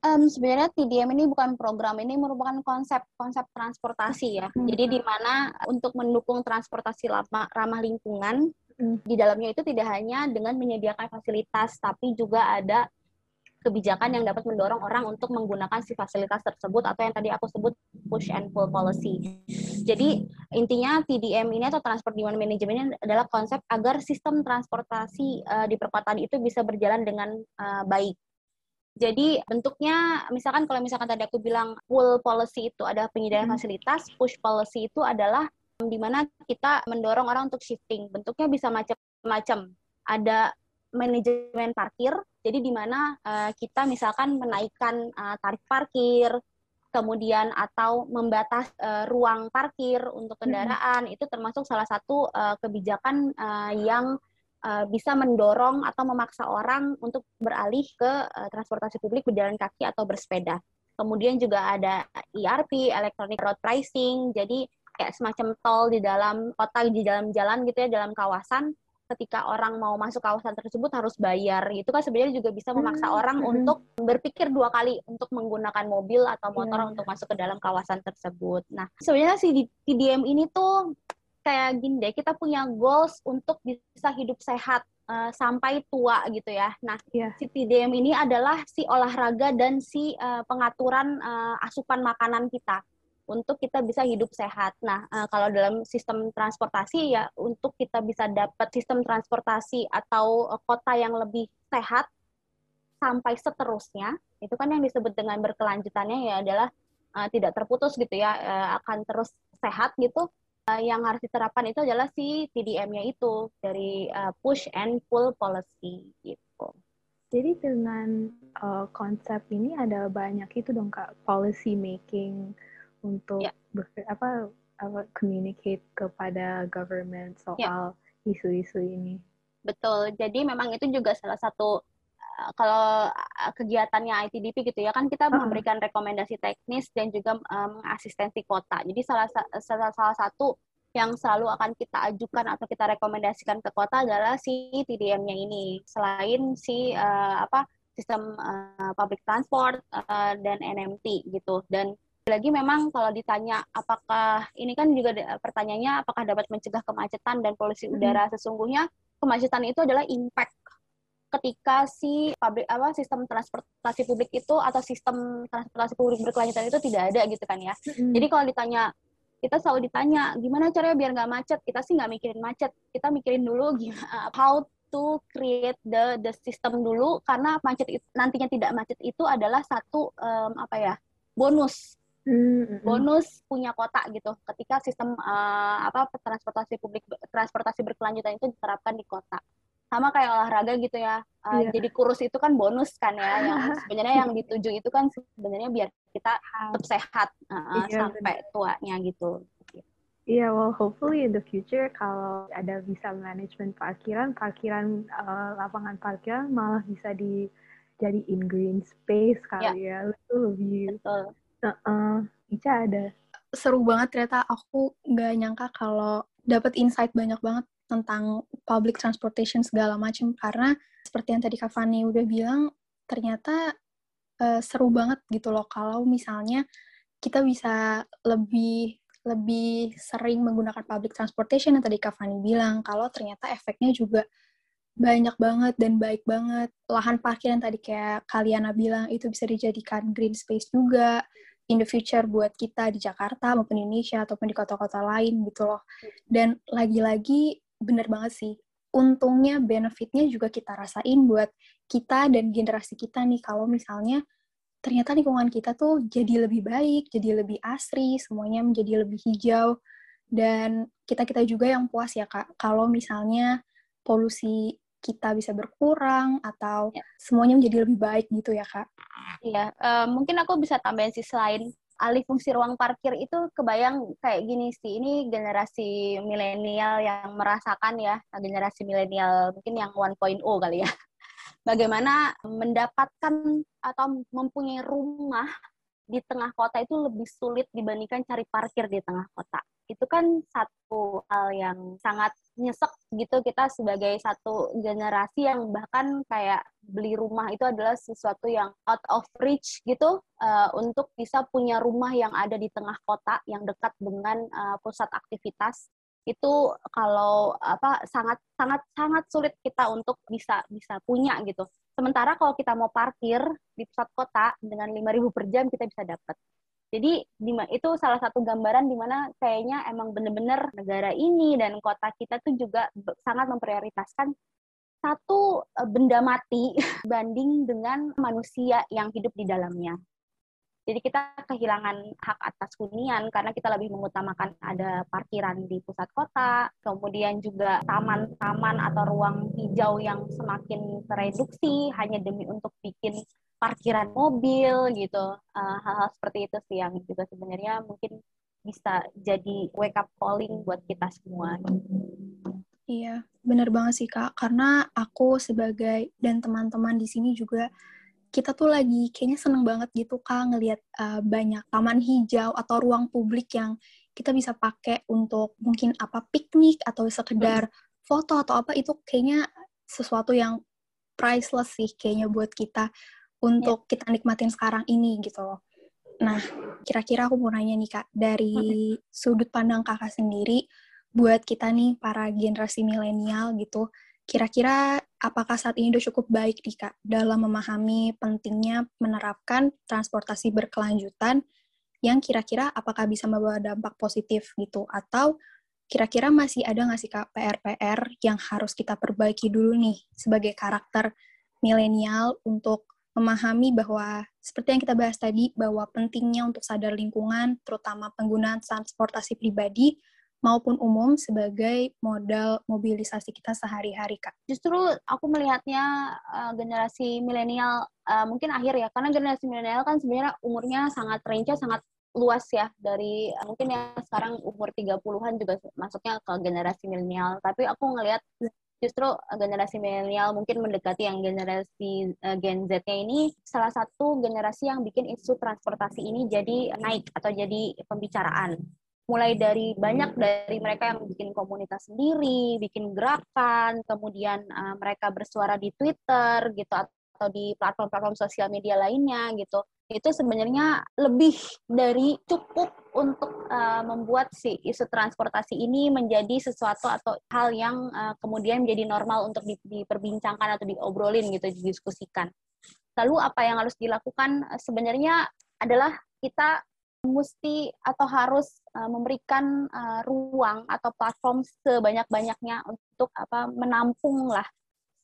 Um, sebenarnya TDM ini bukan program ini merupakan konsep konsep transportasi ya. Hmm. Jadi di mana untuk mendukung transportasi ramah, ramah lingkungan hmm. di dalamnya itu tidak hanya dengan menyediakan fasilitas tapi juga ada kebijakan yang dapat mendorong orang untuk menggunakan si fasilitas tersebut atau yang tadi aku sebut push and pull policy. Jadi intinya TDM ini atau transport demand management ini adalah konsep agar sistem transportasi uh, di perkotaan itu bisa berjalan dengan uh, baik. Jadi bentuknya misalkan kalau misalkan tadi aku bilang pull policy itu ada penyediaan hmm. fasilitas, push policy itu adalah di mana kita mendorong orang untuk shifting. Bentuknya bisa macam-macam. Ada manajemen parkir. Jadi di mana uh, kita misalkan menaikkan uh, tarif parkir, kemudian atau membatas uh, ruang parkir untuk kendaraan hmm. itu termasuk salah satu uh, kebijakan uh, yang uh, bisa mendorong atau memaksa orang untuk beralih ke uh, transportasi publik berjalan kaki atau bersepeda. Kemudian juga ada ERP, electronic road pricing. Jadi kayak semacam tol di dalam kota di dalam jalan gitu ya dalam kawasan ketika orang mau masuk kawasan tersebut harus bayar itu kan sebenarnya juga bisa memaksa hmm. orang hmm. untuk berpikir dua kali untuk menggunakan mobil atau motor yeah. untuk masuk ke dalam kawasan tersebut. Nah sebenarnya si TDM ini tuh kayak gini deh kita punya goals untuk bisa hidup sehat uh, sampai tua gitu ya. Nah, yeah. si TDM ini adalah si olahraga dan si uh, pengaturan uh, asupan makanan kita untuk kita bisa hidup sehat. Nah, uh, kalau dalam sistem transportasi ya untuk kita bisa dapat sistem transportasi atau uh, kota yang lebih sehat sampai seterusnya, itu kan yang disebut dengan berkelanjutannya ya adalah uh, tidak terputus gitu ya, uh, akan terus sehat gitu. Uh, yang harus diterapkan itu adalah si TDM-nya itu dari uh, push and pull policy gitu. Jadi dengan uh, konsep ini ada banyak itu dong kak policy making untuk yeah. ber, apa apa communicate kepada government soal yeah. isu-isu ini. Betul. Jadi memang itu juga salah satu kalau uh, kegiatannya ITDP gitu ya kan kita uh. memberikan rekomendasi teknis dan juga um, asistensi kota. Jadi salah, salah salah satu yang selalu akan kita ajukan atau kita rekomendasikan ke kota adalah si TDM-nya ini. Selain si uh, apa sistem uh, public transport uh, dan NMT gitu. Dan lagi memang kalau ditanya apakah ini kan juga pertanyaannya apakah dapat mencegah kemacetan dan polusi udara hmm. sesungguhnya kemacetan itu adalah impact ketika si pabrik apa sistem transportasi publik itu atau sistem transportasi publik berkelanjutan itu tidak ada gitu kan ya. Hmm. Jadi kalau ditanya kita selalu ditanya gimana caranya biar nggak macet? Kita sih nggak mikirin macet. Kita mikirin dulu gimana how to create the the system dulu. Karena macet nantinya tidak macet itu adalah satu um, apa ya bonus. Hmm bonus punya kota gitu. Ketika sistem uh, apa transportasi publik transportasi berkelanjutan itu diterapkan di kota sama kayak olahraga gitu ya. Uh, yeah. jadi kurus itu kan bonus kan ya yang sebenarnya yang dituju itu kan sebenarnya biar kita tetap sehat uh, yeah, sampai bener. tuanya gitu. Iya, yeah, well hopefully in the future kalau ada bisa manajemen parkiran, parkiran uh, lapangan parkiran malah bisa di jadi in green space kali yeah. ya, itu lebih Betul. uh, uh, Ica ada? Seru banget ternyata. Aku nggak nyangka kalau dapat insight banyak banget tentang public transportation segala macam karena seperti yang tadi Kak Fani udah bilang ternyata uh, seru banget gitu loh kalau misalnya kita bisa lebih lebih sering menggunakan public transportation yang tadi Kak Fani bilang kalau ternyata efeknya juga banyak banget dan baik banget. Lahan parkir yang tadi kayak Kaliana bilang itu bisa dijadikan green space juga in the future buat kita di Jakarta maupun Indonesia ataupun di kota-kota lain gitu loh. Dan lagi-lagi bener banget sih, untungnya benefitnya juga kita rasain buat kita dan generasi kita nih kalau misalnya ternyata lingkungan kita tuh jadi lebih baik, jadi lebih asri, semuanya menjadi lebih hijau dan kita-kita juga yang puas ya Kak kalau misalnya polusi kita bisa berkurang atau ya. semuanya menjadi lebih baik gitu ya kak? Iya, uh, mungkin aku bisa tambahin sih selain alih fungsi ruang parkir itu kebayang kayak gini sih ini generasi milenial yang merasakan ya generasi milenial mungkin yang 1.0 kali ya bagaimana mendapatkan atau mempunyai rumah di tengah kota itu lebih sulit dibandingkan cari parkir di tengah kota. Itu kan satu hal yang sangat nyesek gitu kita sebagai satu generasi yang bahkan kayak beli rumah itu adalah sesuatu yang out of reach gitu uh, untuk bisa punya rumah yang ada di tengah kota yang dekat dengan uh, pusat aktivitas itu kalau apa sangat sangat sangat sulit kita untuk bisa bisa punya gitu. Sementara kalau kita mau parkir di pusat kota dengan 5.000 per jam kita bisa dapat. Jadi itu salah satu gambaran di mana kayaknya emang bener-bener negara ini dan kota kita tuh juga sangat memprioritaskan satu eh, benda mati banding dengan manusia yang hidup di dalamnya. Jadi kita kehilangan hak atas hunian karena kita lebih mengutamakan ada parkiran di pusat kota, kemudian juga taman-taman atau ruang hijau yang semakin tereduksi hanya demi untuk bikin parkiran mobil gitu. Eh, hal-hal uh, seperti itu sih yang juga sebenarnya mungkin bisa jadi wake up calling buat kita semua. Iya, benar banget sih Kak. Karena aku sebagai dan teman-teman di sini juga kita tuh lagi kayaknya seneng banget gitu kak ngelihat uh, banyak taman hijau atau ruang publik yang kita bisa pakai untuk mungkin apa piknik atau sekedar foto atau apa itu kayaknya sesuatu yang priceless sih kayaknya buat kita untuk yeah. kita nikmatin sekarang ini gitu loh. Nah, kira-kira aku mau nanya nih Kak, dari sudut pandang Kakak sendiri, buat kita nih para generasi milenial gitu, Kira-kira apakah saat ini sudah cukup baik nih Kak dalam memahami pentingnya menerapkan transportasi berkelanjutan yang kira-kira apakah bisa membawa dampak positif gitu atau kira-kira masih ada nggak sih Kak PR-PR yang harus kita perbaiki dulu nih sebagai karakter milenial untuk memahami bahwa seperti yang kita bahas tadi bahwa pentingnya untuk sadar lingkungan terutama penggunaan transportasi pribadi maupun umum sebagai modal mobilisasi kita sehari-hari, Kak? Justru aku melihatnya uh, generasi milenial uh, mungkin akhir ya, karena generasi milenial kan sebenarnya umurnya sangat range sangat luas ya dari uh, mungkin yang sekarang umur 30-an juga masuknya ke generasi milenial, tapi aku ngelihat justru generasi milenial mungkin mendekati yang generasi uh, Gen Z-nya ini salah satu generasi yang bikin isu transportasi ini jadi naik atau jadi pembicaraan mulai dari banyak dari mereka yang bikin komunitas sendiri, bikin gerakan, kemudian uh, mereka bersuara di Twitter gitu atau di platform-platform sosial media lainnya gitu. Itu sebenarnya lebih dari cukup untuk uh, membuat si isu transportasi ini menjadi sesuatu atau hal yang uh, kemudian menjadi normal untuk di, diperbincangkan atau diobrolin gitu, didiskusikan. Lalu apa yang harus dilakukan sebenarnya adalah kita mesti atau harus memberikan ruang atau platform sebanyak-banyaknya untuk apa menampung lah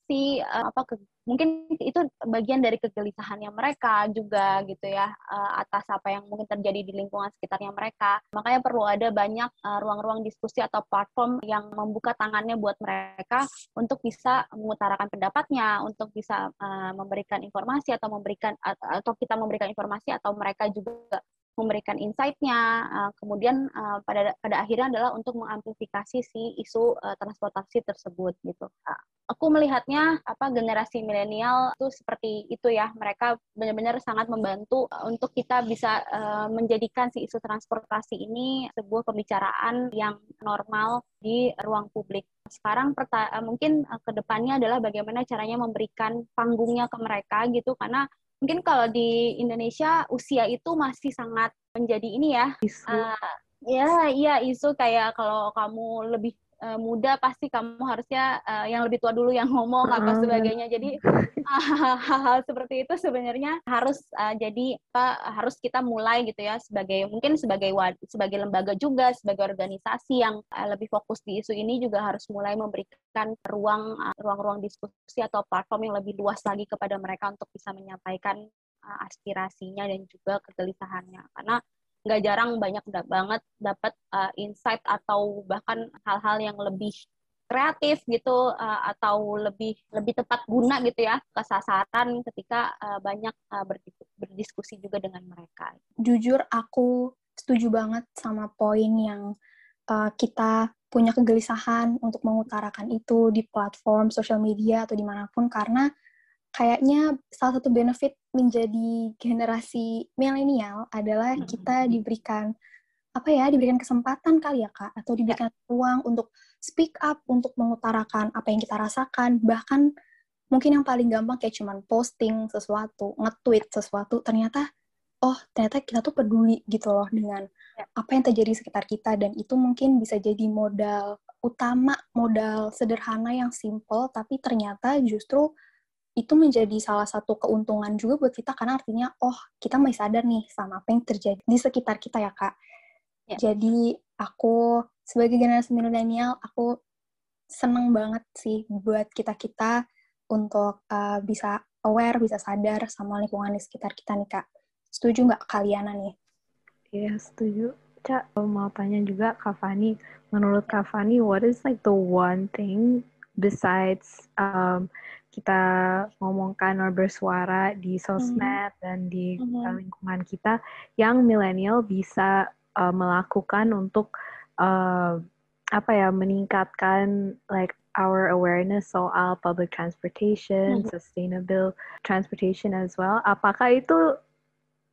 si uh, apa ke, mungkin itu bagian dari kegelisahannya mereka juga gitu ya uh, atas apa yang mungkin terjadi di lingkungan sekitarnya mereka. Makanya perlu ada banyak ruang-ruang uh, diskusi atau platform yang membuka tangannya buat mereka untuk bisa mengutarakan pendapatnya untuk bisa uh, memberikan informasi atau memberikan atau kita memberikan informasi atau mereka juga memberikan insight-nya, uh, kemudian uh, pada pada akhirnya adalah untuk mengamplifikasi si isu uh, transportasi tersebut gitu. Aku melihatnya apa generasi milenial itu seperti itu ya, mereka benar-benar sangat membantu untuk kita bisa menjadikan si isu transportasi ini sebuah pembicaraan yang normal di ruang publik. Sekarang mungkin uh, ke depannya adalah bagaimana caranya memberikan panggungnya ke mereka gitu, karena mungkin kalau di Indonesia usia itu masih sangat menjadi ini ya. Isu. Uh, ya, iya isu kayak kalau kamu lebih uh, muda pasti kamu harusnya uh, yang lebih tua dulu yang ngomong uh, apa sebagainya. Jadi hal-hal seperti itu sebenarnya harus uh, jadi apa harus kita mulai gitu ya sebagai mungkin sebagai sebagai lembaga juga sebagai organisasi yang uh, lebih fokus di isu ini juga harus mulai memberikan ruang ruang-ruang diskusi atau platform yang lebih luas lagi kepada mereka untuk bisa menyampaikan uh, aspirasinya dan juga kegelisahannya karena nggak jarang banyak banget dapat uh, insight atau bahkan hal-hal yang lebih kreatif gitu uh, atau lebih lebih tepat guna gitu ya kesasaran ketika uh, banyak uh, berdiskusi juga dengan mereka. Jujur aku setuju banget sama poin yang uh, kita punya kegelisahan untuk mengutarakan itu di platform sosial media atau di mana pun karena kayaknya salah satu benefit menjadi generasi milenial adalah kita diberikan apa ya diberikan kesempatan kali ya kak atau diberikan ya. ruang untuk speak up untuk mengutarakan apa yang kita rasakan bahkan mungkin yang paling gampang kayak cuman posting sesuatu nge-tweet sesuatu ternyata oh ternyata kita tuh peduli gitu loh dengan ya. apa yang terjadi di sekitar kita dan itu mungkin bisa jadi modal utama modal sederhana yang simple tapi ternyata justru itu menjadi salah satu keuntungan juga buat kita karena artinya oh kita masih sadar nih sama apa yang terjadi di sekitar kita ya kak. Ya. Jadi aku sebagai generasi milenial aku seneng banget sih buat kita kita untuk uh, bisa aware bisa sadar sama lingkungan di sekitar kita nih kak. Setuju nggak kalian nih? Iya setuju. Cak, mau tanya juga Kak Fani, menurut Kak Fani, what is like the one thing besides um, kita ngomongkan or bersuara di sosmed mm-hmm. dan di mm-hmm. lingkungan kita yang milenial bisa uh, melakukan untuk uh, apa ya meningkatkan like our awareness soal public transportation, mm-hmm. sustainable transportation as well. Apakah itu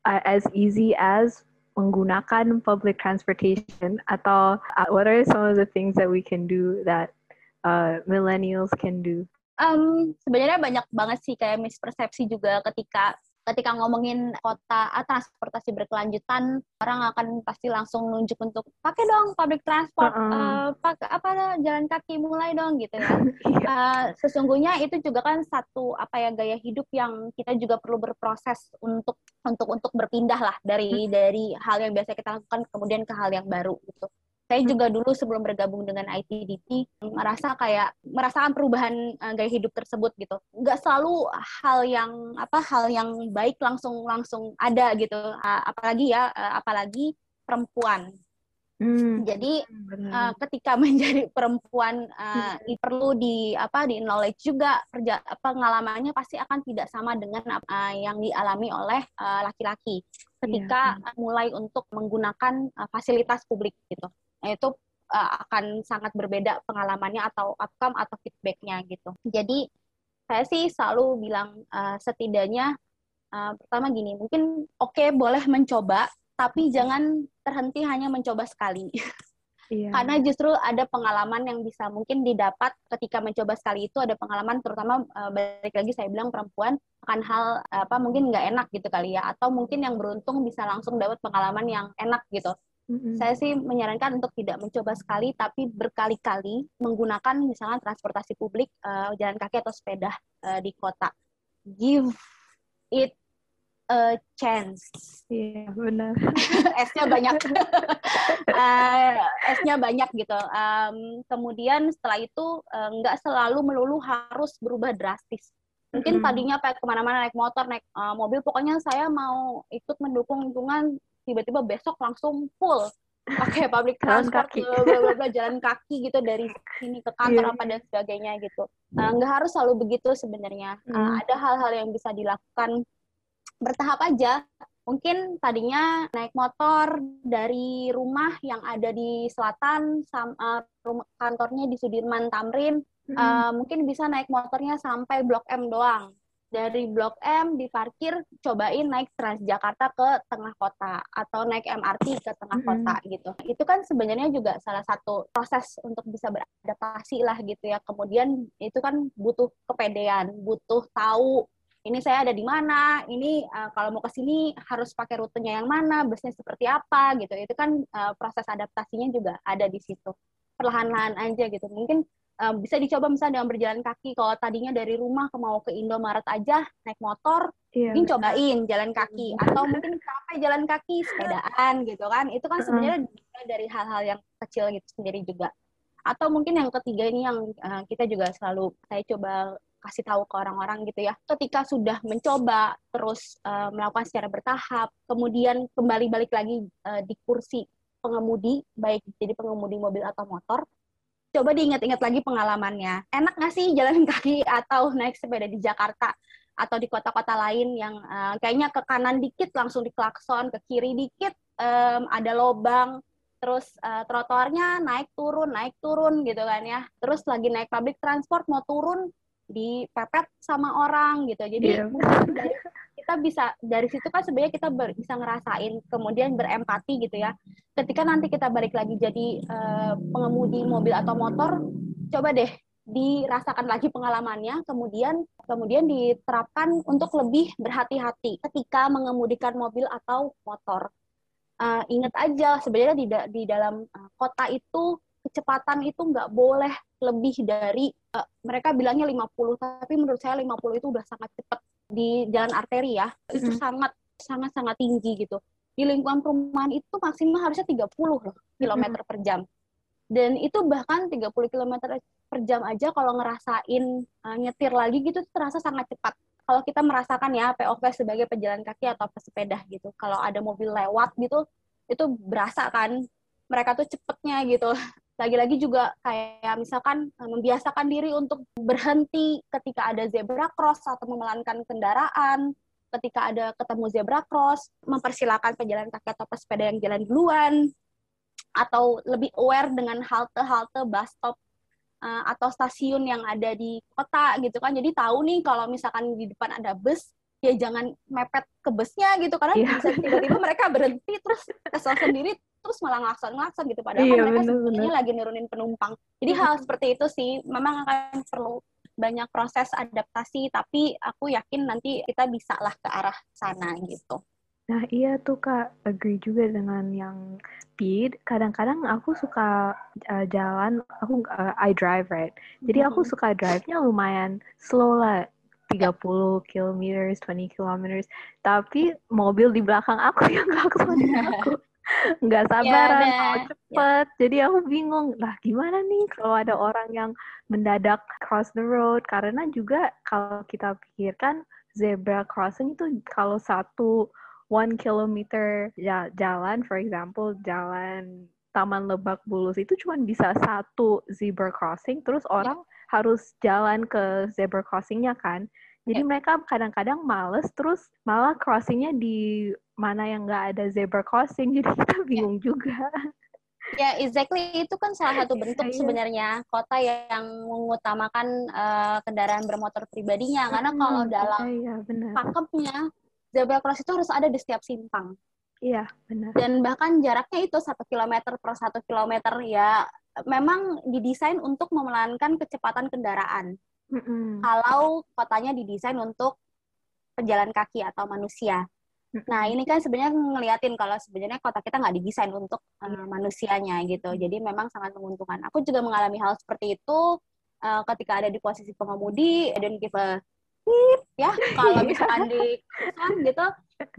uh, as easy as menggunakan public transportation atau uh, what are some of the things that we can do that uh, millennials can do? Um, sebenarnya banyak banget sih kayak mispersepsi juga ketika ketika ngomongin kota ah, transportasi berkelanjutan orang akan pasti langsung nunjuk untuk pakai dong public transport uh -uh. uh, pakai apa jalan kaki mulai dong gitu ya uh, sesungguhnya itu juga kan satu apa ya gaya hidup yang kita juga perlu berproses untuk untuk untuk berpindah lah dari hmm. dari hal yang biasa kita lakukan kemudian ke hal yang baru gitu saya hmm. juga dulu sebelum bergabung dengan ITDP merasa kayak merasakan perubahan uh, gaya hidup tersebut gitu. Nggak selalu hal yang apa hal yang baik langsung langsung ada gitu. Uh, apalagi ya uh, apalagi perempuan. Hmm. Jadi uh, ketika menjadi perempuan uh, hmm. perlu di apa di knowledge juga kerja pengalamannya pasti akan tidak sama dengan uh, yang dialami oleh laki-laki uh, ketika yeah. mulai untuk menggunakan uh, fasilitas publik gitu. Nah, itu uh, akan sangat berbeda pengalamannya atau outcome atau feedbacknya gitu. Jadi saya sih selalu bilang uh, setidaknya uh, pertama gini, mungkin oke okay, boleh mencoba, tapi jangan terhenti hanya mencoba sekali. Iya. Karena justru ada pengalaman yang bisa mungkin didapat ketika mencoba sekali itu ada pengalaman terutama uh, balik lagi saya bilang perempuan akan hal apa mungkin nggak enak gitu kali ya atau mungkin yang beruntung bisa langsung dapat pengalaman yang enak gitu hmm Saya sih menyarankan untuk tidak mencoba sekali, tapi berkali-kali menggunakan misalnya transportasi publik, uh, jalan kaki atau sepeda uh, di kota. Give it a chance. Iya, yeah, benar. S-nya banyak. uh, S-nya banyak gitu. Um, kemudian setelah itu nggak uh, selalu melulu harus berubah drastis. Mungkin tadinya kayak ke mana-mana naik motor, naik uh, mobil, pokoknya saya mau ikut mendukung lingkungan tiba-tiba besok langsung full pakai public transport. Bla, bla, jalan kaki gitu dari sini ke kantor yeah. apa dan sebagainya gitu uh, nggak harus selalu begitu sebenarnya uh, ada hal-hal yang bisa dilakukan bertahap aja mungkin tadinya naik motor dari rumah yang ada di selatan sama rumah kantornya di Sudirman Tamrin hmm. uh, mungkin bisa naik motornya sampai Blok M doang dari Blok M diparkir cobain naik Transjakarta ke tengah kota atau naik MRT ke tengah mm -hmm. kota gitu. Itu kan sebenarnya juga salah satu proses untuk bisa beradaptasi lah gitu ya. Kemudian itu kan butuh kepedean, butuh tahu ini saya ada di mana, ini uh, kalau mau ke sini harus pakai rutenya yang mana, busnya seperti apa gitu. Itu kan uh, proses adaptasinya juga ada di situ. Perlahan-lahan aja gitu. Mungkin uh, bisa dicoba misalnya dengan berjalan kaki. Kalau tadinya dari rumah ke mau ke Indomaret aja naik motor, iya, ini cobain jalan kaki. Atau mungkin sampai jalan kaki sepedaan gitu kan. Itu kan sebenarnya uh-huh. dari hal-hal yang kecil gitu sendiri juga. Atau mungkin yang ketiga ini yang uh, kita juga selalu saya coba kasih tahu ke orang-orang gitu ya. Ketika sudah mencoba terus uh, melakukan secara bertahap, kemudian kembali balik lagi uh, di kursi pengemudi, baik jadi pengemudi mobil atau motor, coba diingat-ingat lagi pengalamannya. Enak nggak sih jalan kaki atau naik sepeda di Jakarta atau di kota-kota lain yang uh, kayaknya ke kanan dikit langsung diklakson, ke kiri dikit um, ada lobang, terus uh, trotoarnya naik turun naik turun gitu kan ya. Terus lagi naik public transport mau turun dipepet sama orang gitu. Jadi yeah. dari, kita bisa dari situ kan sebenarnya kita ber, bisa ngerasain kemudian berempati gitu ya. Ketika nanti kita balik lagi jadi uh, pengemudi mobil atau motor, coba deh dirasakan lagi pengalamannya, kemudian kemudian diterapkan untuk lebih berhati-hati ketika mengemudikan mobil atau motor. Uh, ingat aja sebenarnya di, di dalam uh, kota itu kecepatan itu nggak boleh lebih dari uh, mereka bilangnya 50 tapi menurut saya 50 itu udah sangat cepat di jalan arteri ya itu sangat sangat sangat tinggi gitu. Di lingkungan perumahan itu maksimal harusnya 30 loh kilometer mm. per jam. Dan itu bahkan 30 km per jam aja kalau ngerasain uh, nyetir lagi gitu terasa sangat cepat. Kalau kita merasakan ya POV sebagai pejalan kaki atau pesepeda gitu kalau ada mobil lewat gitu itu berasa kan mereka tuh cepetnya gitu lagi-lagi juga kayak misalkan eh, membiasakan diri untuk berhenti ketika ada zebra cross atau memelankan kendaraan, ketika ada ketemu zebra cross, mempersilahkan pejalan kaki atau pesepeda yang jalan duluan, atau lebih aware dengan halte-halte bus stop uh, atau stasiun yang ada di kota gitu kan. Jadi tahu nih kalau misalkan di depan ada bus, ya jangan mepet ke busnya gitu karena yeah. bisa tiba-tiba mereka berhenti terus kesel sendiri terus malah ngelakson-ngelakson gitu padahal iya, kan mereka sebenarnya lagi nurunin penumpang. Jadi hal seperti itu sih memang akan perlu banyak proses adaptasi tapi aku yakin nanti kita bisa lah ke arah sana gitu. Nah iya tuh kak, agree juga dengan yang speed. Kadang-kadang aku suka uh, jalan, aku uh, I drive right. Jadi aku suka drive-nya lumayan slow lah. 30 km, 20 km. Tapi mobil di belakang aku yang klakson aku nggak sabaran ya, mau cepet ya. jadi aku bingung lah gimana nih kalau ada orang yang mendadak cross the road karena juga kalau kita pikirkan zebra crossing itu kalau satu one kilometer ya, jalan for example jalan Taman Lebak Bulus itu cuma bisa satu zebra crossing, terus ya. orang yeah. harus jalan ke zebra crossingnya kan. Jadi yeah. mereka kadang-kadang males terus malah crossingnya di mana yang nggak ada zebra crossing jadi kita ya. bingung yeah. juga. Ya, yeah, exactly itu kan salah satu bentuk yeah. sebenarnya kota yang mengutamakan uh, kendaraan bermotor pribadinya karena hmm, kalau dalam yeah, pakemnya zebra cross itu harus ada di setiap simpang. Iya, benar. Dan bahkan jaraknya itu satu kilometer per satu kilometer ya memang didesain untuk memelankan kecepatan kendaraan. Mm-hmm. Kalau kotanya didesain untuk pejalan kaki atau manusia. Nah, ini kan sebenarnya ngeliatin kalau sebenarnya kota kita nggak didesain untuk uh, manusianya gitu. Jadi memang sangat menguntungkan. Aku juga mengalami hal seperti itu uh, ketika ada di posisi pengemudi, dan give a ya kalau misalkan di gitu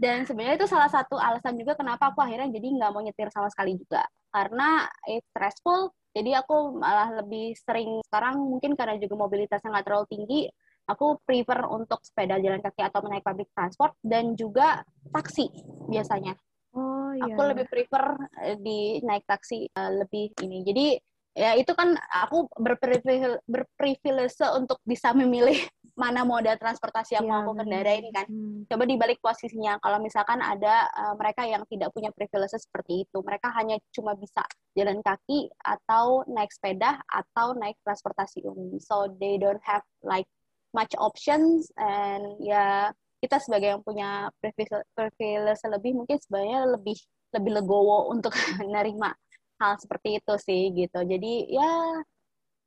dan sebenarnya itu salah satu alasan juga kenapa aku akhirnya jadi nggak mau nyetir sama sekali juga karena it's stressful jadi aku malah lebih sering sekarang mungkin karena juga mobilitasnya nggak terlalu tinggi aku prefer untuk sepeda jalan kaki atau menaik public transport dan juga taksi biasanya oh, iya. aku lebih prefer eh, di naik taksi uh, lebih ini jadi ya itu kan aku berprivilege, berprivilege untuk bisa memilih mana moda transportasi yang Iya, mau aku kendarain kan. Hmm. Coba dibalik posisinya, kalau misalkan ada uh, mereka yang tidak punya privilege seperti itu, mereka hanya cuma bisa jalan kaki atau naik sepeda atau naik transportasi umum. So they don't have like much options and ya kita sebagai yang punya privilege, privilege lebih mungkin sebenarnya lebih lebih legowo untuk menerima hal seperti itu sih gitu. Jadi ya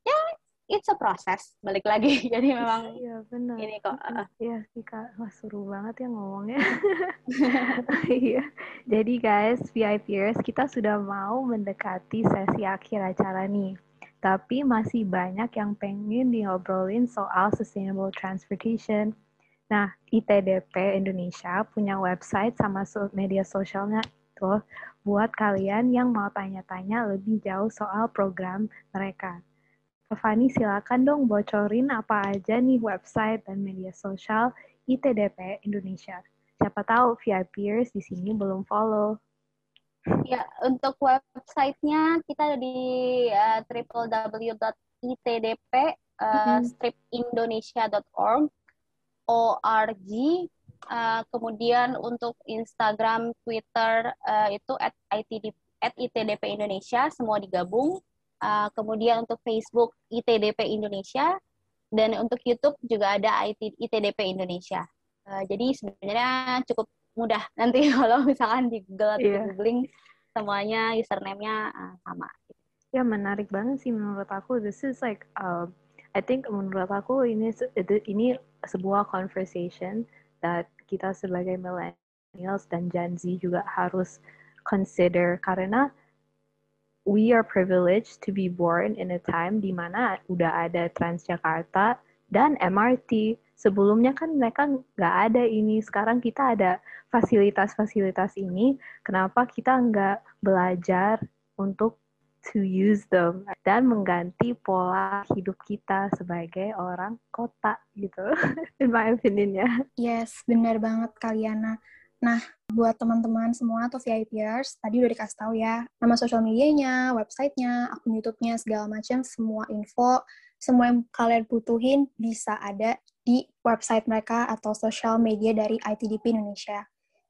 ya it's a process balik lagi. Jadi memang Iya benar. ini kok uh, Iya sih kak, wah seru banget ya ngomongnya. Iya. Jadi guys, VIPers kita sudah mau mendekati sesi akhir acara nih. Tapi masih banyak yang pengen diobrolin soal sustainable transportation. Nah, ITDP Indonesia punya website sama media sosialnya tuh buat kalian yang mau tanya-tanya lebih jauh soal program mereka. Fani, silakan dong bocorin apa aja nih website dan media sosial ITDP Indonesia. Siapa tahu VIPers di sini belum follow. Ya, untuk websitenya kita ada di uh, www.itdp uh, stripindonesia.org org uh, kemudian untuk Instagram, Twitter uh, itu at, ITD, at ITDP Indonesia semua digabung. Uh, kemudian untuk Facebook ITDP Indonesia dan untuk YouTube juga ada IT, ITDP Indonesia. Uh, jadi sebenarnya cukup mudah nanti kalau misalkan di Google atau Iya. googling semuanya username-nya uh, sama. Ya menarik banget sih menurut aku. This is like, um, I think menurut aku ini ini sebuah conversation that kita sebagai millennials dan Gen Z juga harus consider karena we are privileged to be born in a time di mana udah ada Transjakarta dan MRT. Sebelumnya kan mereka nggak ada ini. Sekarang kita ada fasilitas-fasilitas ini. Kenapa kita nggak belajar untuk to use them dan mengganti pola hidup kita sebagai orang kota gitu, in my opinion ya. Yes, benar banget Kaliana. Nah, buat teman-teman semua atau VIPers, tadi udah dikasih tahu ya, nama sosial medianya, websitenya, akun YouTube-nya, segala macam, semua info, semua yang kalian butuhin bisa ada di website mereka atau sosial media dari ITDP Indonesia.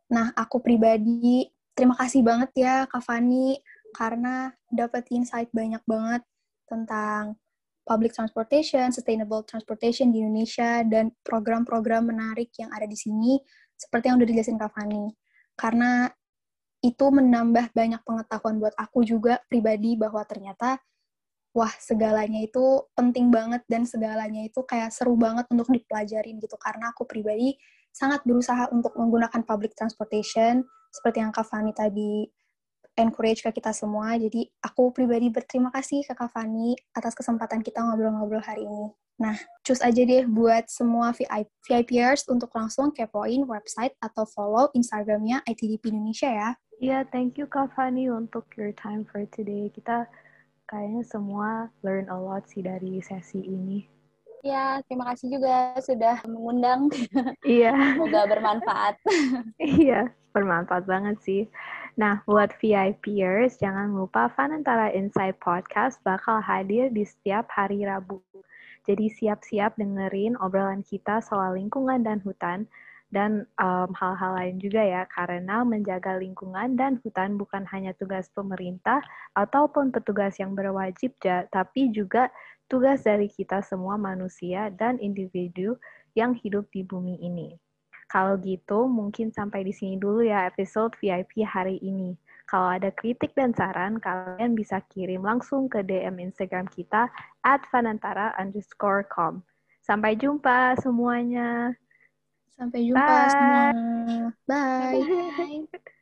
Nah, aku pribadi terima kasih banget ya Kak Fani karena dapat insight banyak banget tentang public transportation, sustainable transportation di Indonesia, dan program-program menarik yang ada di sini, seperti yang udah dijelasin Kak Fani. Karena itu menambah banyak pengetahuan buat aku juga pribadi bahwa ternyata, wah segalanya itu penting banget dan segalanya itu kayak seru banget untuk dipelajarin gitu. Karena aku pribadi sangat berusaha untuk menggunakan public transportation, seperti yang Kak Fani tadi encourage ke kita semua. Jadi aku pribadi berterima kasih ke Kak Fani atas kesempatan kita ngobrol-ngobrol hari ini. Nah, cus aja deh buat semua VIP, VIPers untuk langsung kepoin website atau follow Instagramnya ITDP Indonesia ya. Iya, thank you Kak Fani untuk your time for today. Kita kayaknya semua learn a lot sih dari sesi ini. Ya, terima kasih juga sudah mengundang. Iya, Semoga bermanfaat. iya, bermanfaat banget sih. Nah, buat VIPers, jangan lupa Fanantara Insight Podcast bakal hadir di setiap hari Rabu. Jadi siap-siap dengerin obrolan kita soal lingkungan dan hutan, dan um, hal-hal lain juga ya, karena menjaga lingkungan dan hutan bukan hanya tugas pemerintah ataupun petugas yang berwajib, tapi juga tugas dari kita semua manusia dan individu yang hidup di bumi ini. Kalau gitu, mungkin sampai di sini dulu ya episode VIP hari ini. Kalau ada kritik dan saran, kalian bisa kirim langsung ke DM Instagram kita at fanantara underscore com. Sampai jumpa semuanya. Sampai jumpa Bye. semua. Bye. Bye.